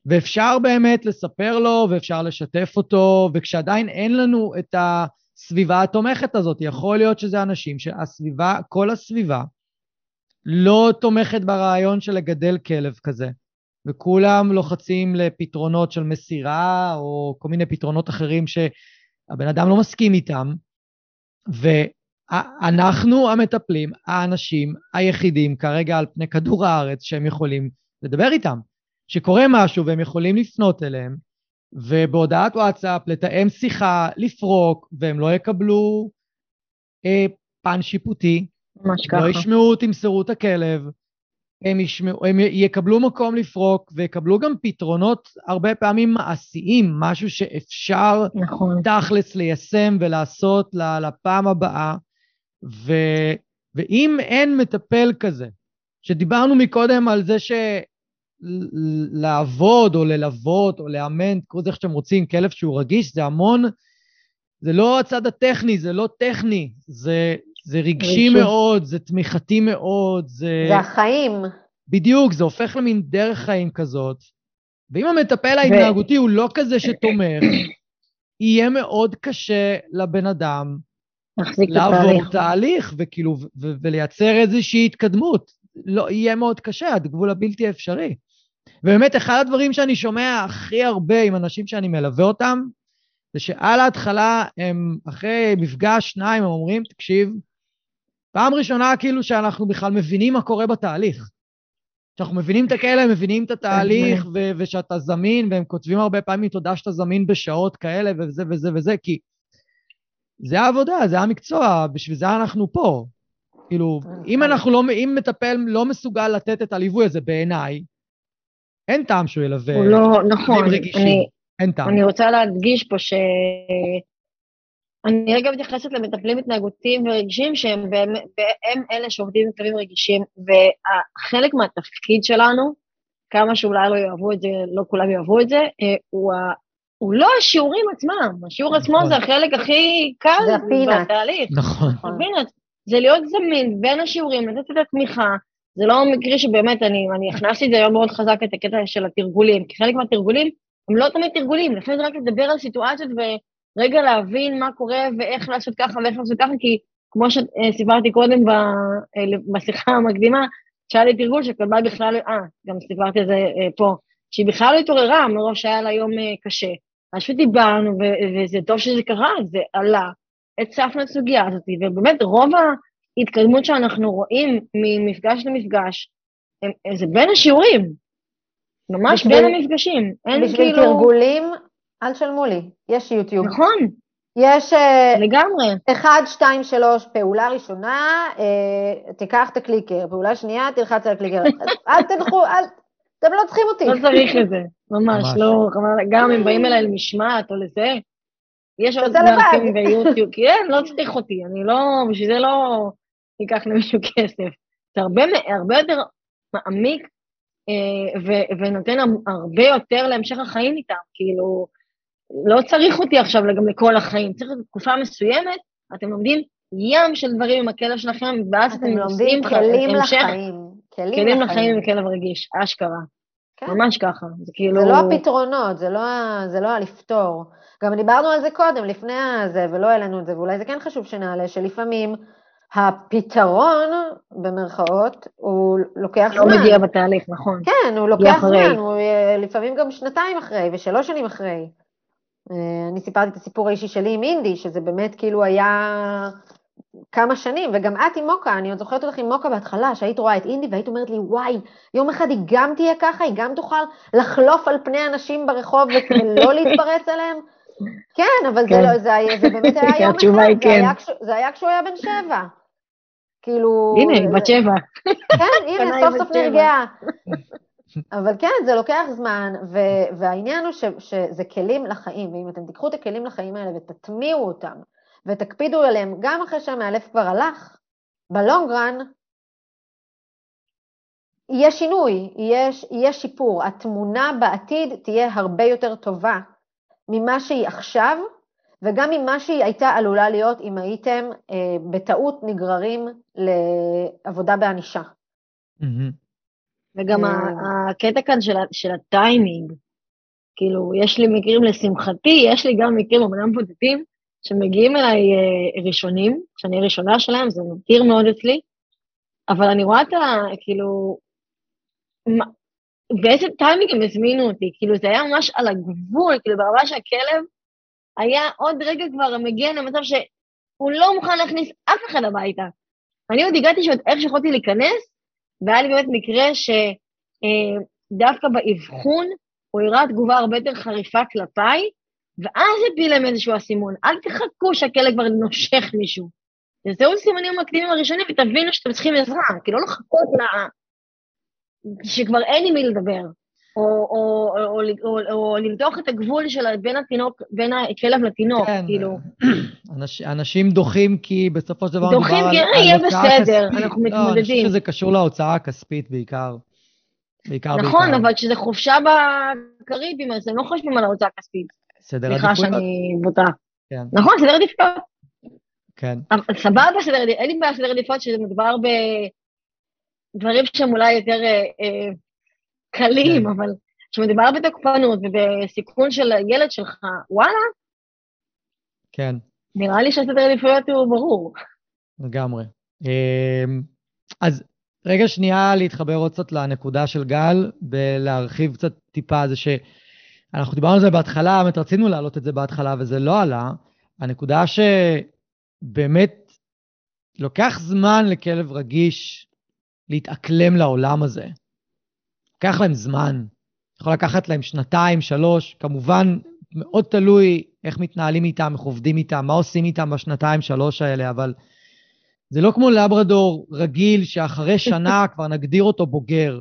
ואפשר באמת לספר לו ואפשר לשתף אותו, וכשעדיין אין לנו את הסביבה התומכת הזאת, יכול להיות שזה אנשים שהסביבה, כל הסביבה, לא תומכת ברעיון של לגדל כלב כזה, וכולם לוחצים לפתרונות של מסירה, או כל מיני פתרונות אחרים שהבן אדם לא מסכים איתם, ואנחנו המטפלים, האנשים היחידים כרגע על פני כדור הארץ שהם יכולים לדבר איתם. שקורה משהו והם יכולים לפנות אליהם, ובהודעת וואטסאפ לתאם שיחה, לפרוק, והם לא יקבלו אה, פן שיפוטי. ממש ככה. לא ישמעו, תמסרו את הכלב. הם, ישמעו, הם יקבלו מקום לפרוק ויקבלו גם פתרונות הרבה פעמים מעשיים, משהו שאפשר נכון. תכלס ליישם ולעשות לפעם הבאה. ו, ואם אין מטפל כזה, שדיברנו מקודם על זה ש... לעבוד או ללוות או לאמן, תקראו לזה איך שאתם רוצים, כלב שהוא רגיש, זה המון, זה לא הצד הטכני, זה לא טכני, זה, זה רגשי רגשי מאוד, זה תמיכתי מאוד, זה... זה החיים. בדיוק, זה הופך למין דרך חיים כזאת. ואם המטפל ההתנהגותי ו... הוא לא כזה שתומך, יהיה מאוד קשה לבן אדם לעבור תהליך, וכאילו, ולייצר איזושהי התקדמות. לא, יהיה מאוד קשה, עד גבול הבלתי אפשרי. ובאמת, אחד הדברים שאני שומע הכי הרבה עם אנשים שאני מלווה אותם, זה שעל ההתחלה הם, אחרי מפגש, שניים, הם אומרים, תקשיב, פעם ראשונה כאילו שאנחנו בכלל מבינים מה קורה בתהליך. שאנחנו מבינים את הכאלה, מבינים את התהליך, ו- ושאתה זמין, והם כותבים הרבה פעמים תודה שאתה זמין בשעות כאלה, וזה וזה וזה, כי זה העבודה, זה המקצוע, בשביל זה אנחנו פה. כאילו, אם אנחנו לא, אם מטפל לא מסוגל לתת את הליווי הזה בעיניי, אין טעם שהוא ילווה. הוא לא, נכון. אני, אין טעם. אני רוצה להדגיש פה ש... אני רגע מתייחסת למטפלים התנהגותיים ורגשיים שהם באמת, הם אלה שעובדים עם רגישים, וחלק מהתפקיד שלנו, כמה שאולי לא יאהבו את זה, לא כולם יאהבו את זה, אה, הוא, ה, הוא לא השיעורים עצמם, השיעור נכון. עצמו זה החלק הכי קל בתהליך. נכון. הפינאט. זה להיות זמין בין השיעורים, לתת את התמיכה, זה לא מקרי שבאמת, אני, אני הכנסתי את זה היום מאוד חזק, את הקטע של התרגולים, כי חלק מהתרגולים הם לא תמיד תרגולים, לפעמים זה רק לדבר על סיטואציות ורגע להבין מה קורה ואיך לעשות ככה ואיך לעשות ככה, כי כמו שסיפרתי קודם בשיחה המקדימה, שהיה לי תרגול שכלבה בכלל, אה, גם סיפרתי את זה אה, פה, שהיא בכלל לא התעוררה מראש שהיה לה יום אה, קשה. אז פשוט דיברנו, וזה טוב שזה קרה, זה עלה, הצפנו את הסוגיה הזאת, ובאמת רוב ההתקדמות שאנחנו רואים ממפגש למפגש, זה בין השיעורים, ממש בשביל, בין המפגשים. אין בשביל כאילו... תרגולים, אל תשלמו לי, יש יוטיוב. נכון. יש... אה, לגמרי. אחד, שתיים, שלוש, פעולה ראשונה, אה, תיקח את הקליקר, פעולה שנייה, תלחץ על הקליקר. אל תלכו, אל... אתם לא צריכים אותי. לא צריך את זה, ממש. לא, גם אם באים אליי למשמעת או לזה, יש עוד מרצים ביוטיוב, כן, לא צריך אותי, אני לא, בשביל זה לא אקח למישהו כסף. זה הרבה, הרבה יותר מעמיק אה, ו, ונותן הרבה יותר להמשך החיים איתם, כאילו, לא צריך אותי עכשיו גם לכל החיים, צריך תקופה מסוימת, אתם לומדים ים של דברים עם הכלב שלכם, ואז אתם לומדים כלים לחיים. כלים לחיים עם כלב רגיש, אשכרה. כן. ממש ככה, זה כאילו... זה לא הפתרונות, זה לא, זה לא הלפתור. גם דיברנו על זה קודם, לפני זה, ולא העלינו את זה, ואולי זה כן חשוב שנעלה, שלפעמים הפתרון, במרכאות, הוא לוקח לא זמן. לא מגיע בתהליך, נכון. כן, הוא לוקח זמן, הוא לפעמים גם שנתיים אחרי, ושלוש שנים אחרי. אה, אני סיפרתי את הסיפור האישי שלי עם אינדי, שזה באמת כאילו היה כמה שנים, וגם את עם מוקה, אני עוד זוכרת אותך עם מוקה בהתחלה, שהיית רואה את אינדי והיית אומרת לי, וואי, יום אחד היא גם תהיה ככה, היא גם תוכל לחלוף על פני אנשים ברחוב ולא להתפרץ עליהם. כן, אבל כן. זה, לא, זה, זה באמת היה יום אחד, זה, כן. היה, זה היה כשהוא היה בן שבע. כאילו... הנה, היא בת שבע. כן, הנה, סוף סוף נרגעה. אבל כן, זה לוקח זמן, ו- והעניין הוא ש- שזה כלים לחיים, ואם אתם תיקחו את הכלים לחיים האלה ותטמיעו אותם, ותקפידו עליהם, גם אחרי שהמאלף כבר הלך, בלונגרן, יהיה שינוי, יהיה, יהיה שיפור. התמונה בעתיד תהיה הרבה יותר טובה ממה שהיא עכשיו, וגם ממה שהיא הייתה עלולה להיות אם הייתם אה, בטעות נגררים לעבודה בענישה. וגם אה. הקטע כאן של, של הטיימינג, כאילו, יש לי מקרים, לשמחתי, יש לי גם מקרים, אמנם בודדים, שמגיעים אליי אה, ראשונים, שאני ראשונה שלהם, זה מכיר מאוד אצלי, אבל אני רואה את ה... כאילו, באיזה טיימינג הם הזמינו אותי, כאילו זה היה ממש על הגבול, כאילו ברמה שהכלב היה עוד רגע כבר מגיע למצב שהוא לא מוכן להכניס אף אחד הביתה. אני עוד הגעתי שעוד איך שיכולתי להיכנס, והיה לי באמת מקרה שדווקא אה, באבחון הוא הראה תגובה הרבה יותר חריפה כלפיי, ואז הפיל להם איזשהו אסימון. אל תחכו שהכלב כבר נושך מישהו. וזהו סימנים המקדימים הראשונים, ותבינו שאתם צריכים עזרה, כי לא לחכות לה... שכבר אין עם מי לדבר. או, או, או, או, או, או למתוח את הגבול של בין התינוק, בין הכלב לתינוק, כן, כאילו. אנש, אנשים דוחים כי בסופו של דבר דוחים כי יהיה בסדר, אנחנו מתמודדים. לא, אני חושב שזה קשור להוצאה הכספית בעיקר. בעיקר, נכון, בעיקר. אבל כשזה חופשה בקריבים, אז הם לא חושבים על ההוצאה הכספית. סדר עדיפויות. סליחה שאני בוטה. כן. נכון, סדר עדיפויות. כן. סבבה סדר עדיפויות, אין לי בעיה סדר עדיפויות שזה מדובר בדברים שהם אולי יותר אה, אה, קלים, כן. אבל כשמדובר בתוקפנות ובסיכון של הילד שלך, וואלה. כן. נראה לי שהסדר עדיפויות הוא ברור. לגמרי. אמ, אז רגע שנייה להתחבר עוד קצת לנקודה של גל, ולהרחיב קצת טיפה, זה שאנחנו דיברנו על זה בהתחלה, באמת רצינו להעלות את זה בהתחלה וזה לא עלה. הנקודה שבאמת לוקח זמן לכלב רגיש להתאקלם לעולם הזה. לוקח להם זמן. יכול לקחת להם שנתיים, שלוש, כמובן, מאוד תלוי איך מתנהלים איתם, איך עובדים איתם, מה עושים איתם בשנתיים, שלוש האלה, אבל זה לא כמו לברדור רגיל, שאחרי שנה כבר נגדיר אותו בוגר.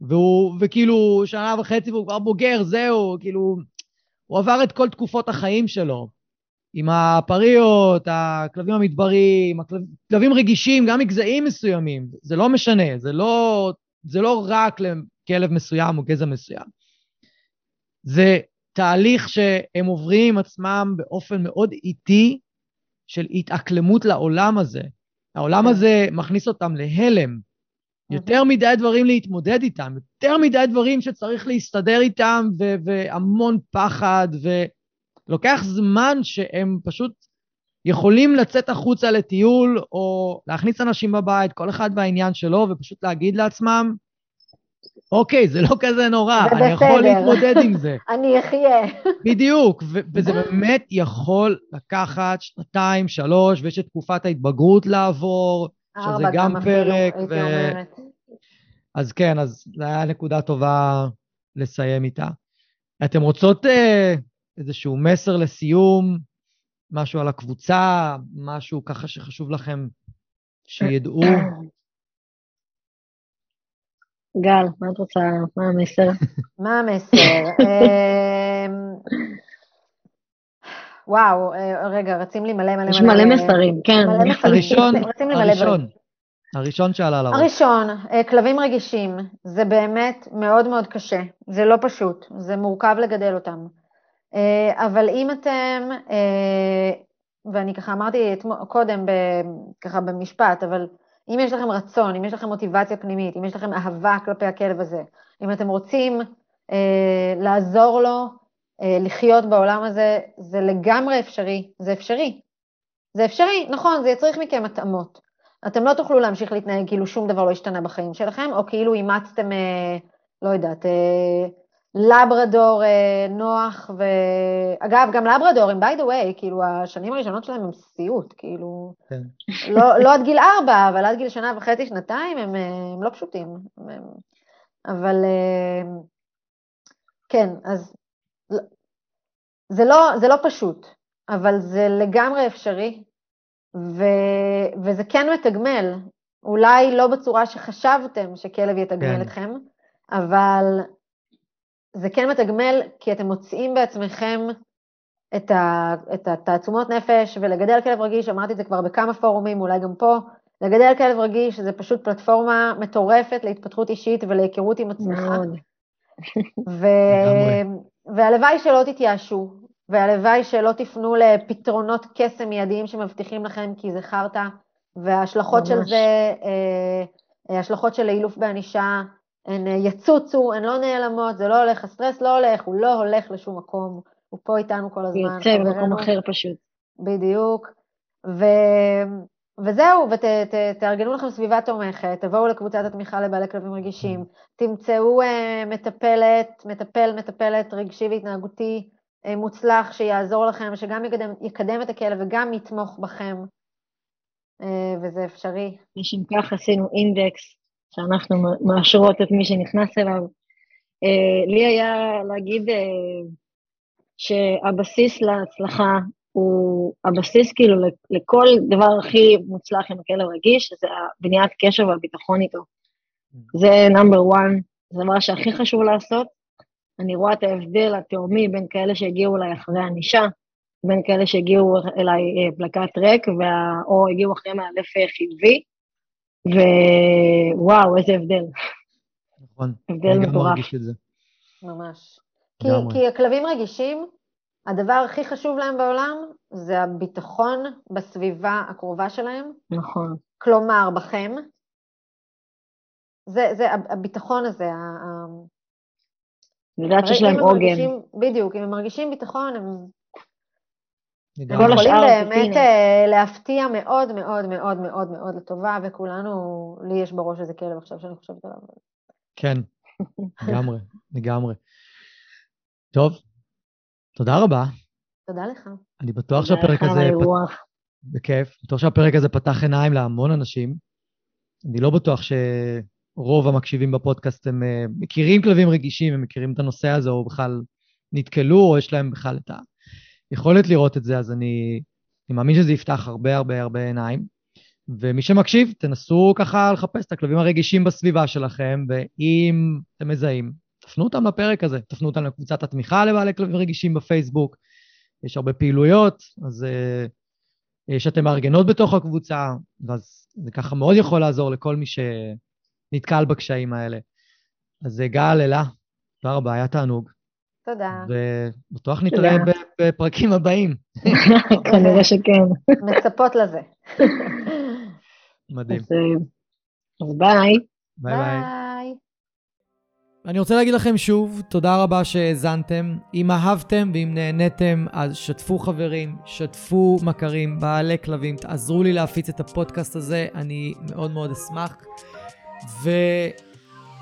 והוא, וכאילו, שנה וחצי והוא כבר בוגר, זהו, כאילו, הוא עבר את כל תקופות החיים שלו. עם הפריות, הכלבים המדבריים, הכלבים רגישים, גם מגזעים מסוימים. זה לא משנה, זה לא, זה לא רק לכלב מסוים או גזע מסוים. זה תהליך שהם עוברים עצמם באופן מאוד איטי של התאקלמות לעולם הזה. העולם כן. הזה מכניס אותם להלם. יותר מדי דברים להתמודד איתם, יותר מדי דברים שצריך להסתדר איתם, ו- והמון פחד, ולוקח זמן שהם פשוט יכולים לצאת החוצה לטיול, או להכניס אנשים בבית, כל אחד בעניין שלו, ופשוט להגיד לעצמם, אוקיי, זה לא כזה נורא, אני יכול להתמודד עם זה. אני אחיה. בדיוק, וזה באמת יכול לקחת שנתיים, שלוש, ויש את תקופת ההתבגרות לעבור, שזה גם פרק. ו... אז כן, אז זו הייתה נקודה טובה לסיים איתה. אתם רוצות אה, איזשהו מסר לסיום, משהו על הקבוצה, משהו ככה שחשוב לכם שידעו? גל, מה את רוצה, מה המסר? מה המסר? אמ, וואו, אה, רגע, רצים לי מלא מלא מלא... יש מלא מסרים, כן. הראשון, הראשון, הראשון שעלה לראש. הראשון, אה, כלבים רגישים, זה באמת מאוד מאוד קשה, זה לא פשוט, זה מורכב לגדל אותם. אה, אבל אם אתם, ואני ככה אמרתי קודם, ככה במשפט, אבל אם יש לכם רצון, אם יש לכם מוטיבציה פנימית, אם יש לכם אהבה כלפי הכלב הזה, אם אתם רוצים אה, לעזור לו אה, לחיות בעולם הזה, זה לגמרי אפשרי, זה אפשרי. זה אפשרי, נכון, זה יצריך מכם התאמות. אתם לא תוכלו להמשיך להתנהג כאילו שום דבר לא השתנה בחיים שלכם, או כאילו אימצתם, אה, לא יודעת, אה, לברדור אה, נוח, ואגב, גם לברדורים, by the way, כאילו, השנים הראשונות שלהם הם סיוט, כאילו, כן. לא, לא עד גיל ארבע, אבל עד גיל שנה וחצי, שנתיים, הם, אה, הם לא פשוטים. הם, אבל אה, כן, אז זה לא, זה לא פשוט, אבל זה לגמרי אפשרי, ו, וזה כן מתגמל, אולי לא בצורה שחשבתם שכלב יתגמל כן. אתכם, אבל זה כן מתגמל כי אתם מוצאים בעצמכם את, ה, את התעצומות נפש, ולגדל כלב רגיש, אמרתי את זה כבר בכמה פורומים, אולי גם פה, לגדל כלב רגיש זה פשוט פלטפורמה מטורפת להתפתחות אישית ולהיכרות עם עצמך. מאוד. ו... והלוואי שלא תתייאשו, והלוואי שלא תפנו לפתרונות קסם מיידיים שמבטיחים לכם כי זה חרטא, וההשלכות של זה, אה, השלכות של אילוף בענישה, הן אה, יצוצו, הן לא נעלמות, זה לא הולך, הסטרס לא הולך, הוא לא הולך לשום מקום, הוא פה איתנו כל הזמן. יוצא במקום אחר פשוט. בדיוק. ו... וזהו, ותארגנו לכם סביבה תומכת, תבואו לקבוצת התמיכה לבעלי כלבים רגישים, תמצאו uh, מטפלת, מטפל, מטפלת רגשי והתנהגותי uh, מוצלח שיעזור לכם, שגם יקדם, יקדם את הכלב וגם יתמוך בכם, uh, וזה אפשרי. לשם כך עשינו אינדקס, שאנחנו מאשרות את מי שנכנס אליו. Uh, לי היה להגיד uh, שהבסיס להצלחה הוא הבסיס כאילו לכל דבר הכי מוצלח עם הכלב רגיש, זה בניית קשר והביטחון איתו. זה נאמבר וואן, זה הדבר שהכי חשוב לעשות. אני רואה את ההבדל התאומי בין כאלה שהגיעו אליי אחרי ענישה, בין כאלה שהגיעו אליי אה, פלקט ריק, וה... או הגיעו אחרי מאלף חיובי, ווואו, איזה הבדל. נכון, הבדל מטורף. אני גם מרגיש את זה. ממש. כי, כי הכלבים רגישים, הדבר הכי חשוב להם בעולם זה הביטחון בסביבה הקרובה שלהם. נכון. כלומר, בכם. זה, זה הביטחון הזה. אני יודעת שיש להם עוגן. בדיוק, אם הם מרגישים ביטחון, הם... הם יכולים באמת אה, להפתיע מאוד מאוד מאוד מאוד מאוד לטובה, וכולנו, לי יש בראש איזה כלב עכשיו שאני חושבת עליו. כן, לגמרי, לגמרי. טוב, תודה רבה. תודה לך. אני בטוח שהפרק הזה... בכיף. בטוח שהפרק הזה פתח עיניים להמון אנשים. אני לא בטוח שרוב המקשיבים בפודקאסט הם אה, מכירים כלבים רגישים, הם מכירים את הנושא הזה, או בכלל נתקלו, או יש להם בכלל את היכולת לראות את זה, אז אני, אני מאמין שזה יפתח הרבה הרבה הרבה עיניים. ומי שמקשיב, תנסו ככה לחפש את הכלבים הרגישים בסביבה שלכם, ואם אתם מזהים, תפנו אותם לפרק הזה, תפנו אותם לקבוצת התמיכה לבעלי כלבים רגישים בפייסבוק, יש הרבה פעילויות, אז uh, שאתם מארגנות בתוך הקבוצה, ואז זה ככה מאוד יכול לעזור לכל מי שנתקל בקשיים האלה. אז גל, אלה, תודה רבה, היה תענוג. תודה. ובטוח נתראה בפרקים הבאים. כנראה שכן. מצפות לזה. מדהים. אז ביי. ביי ביי. אני רוצה להגיד לכם שוב, תודה רבה שהאזנתם. אם אהבתם ואם נהניתם, אז שתפו חברים, שתפו מכרים, בעלי כלבים, תעזרו לי להפיץ את הפודקאסט הזה, אני מאוד מאוד אשמח. ו...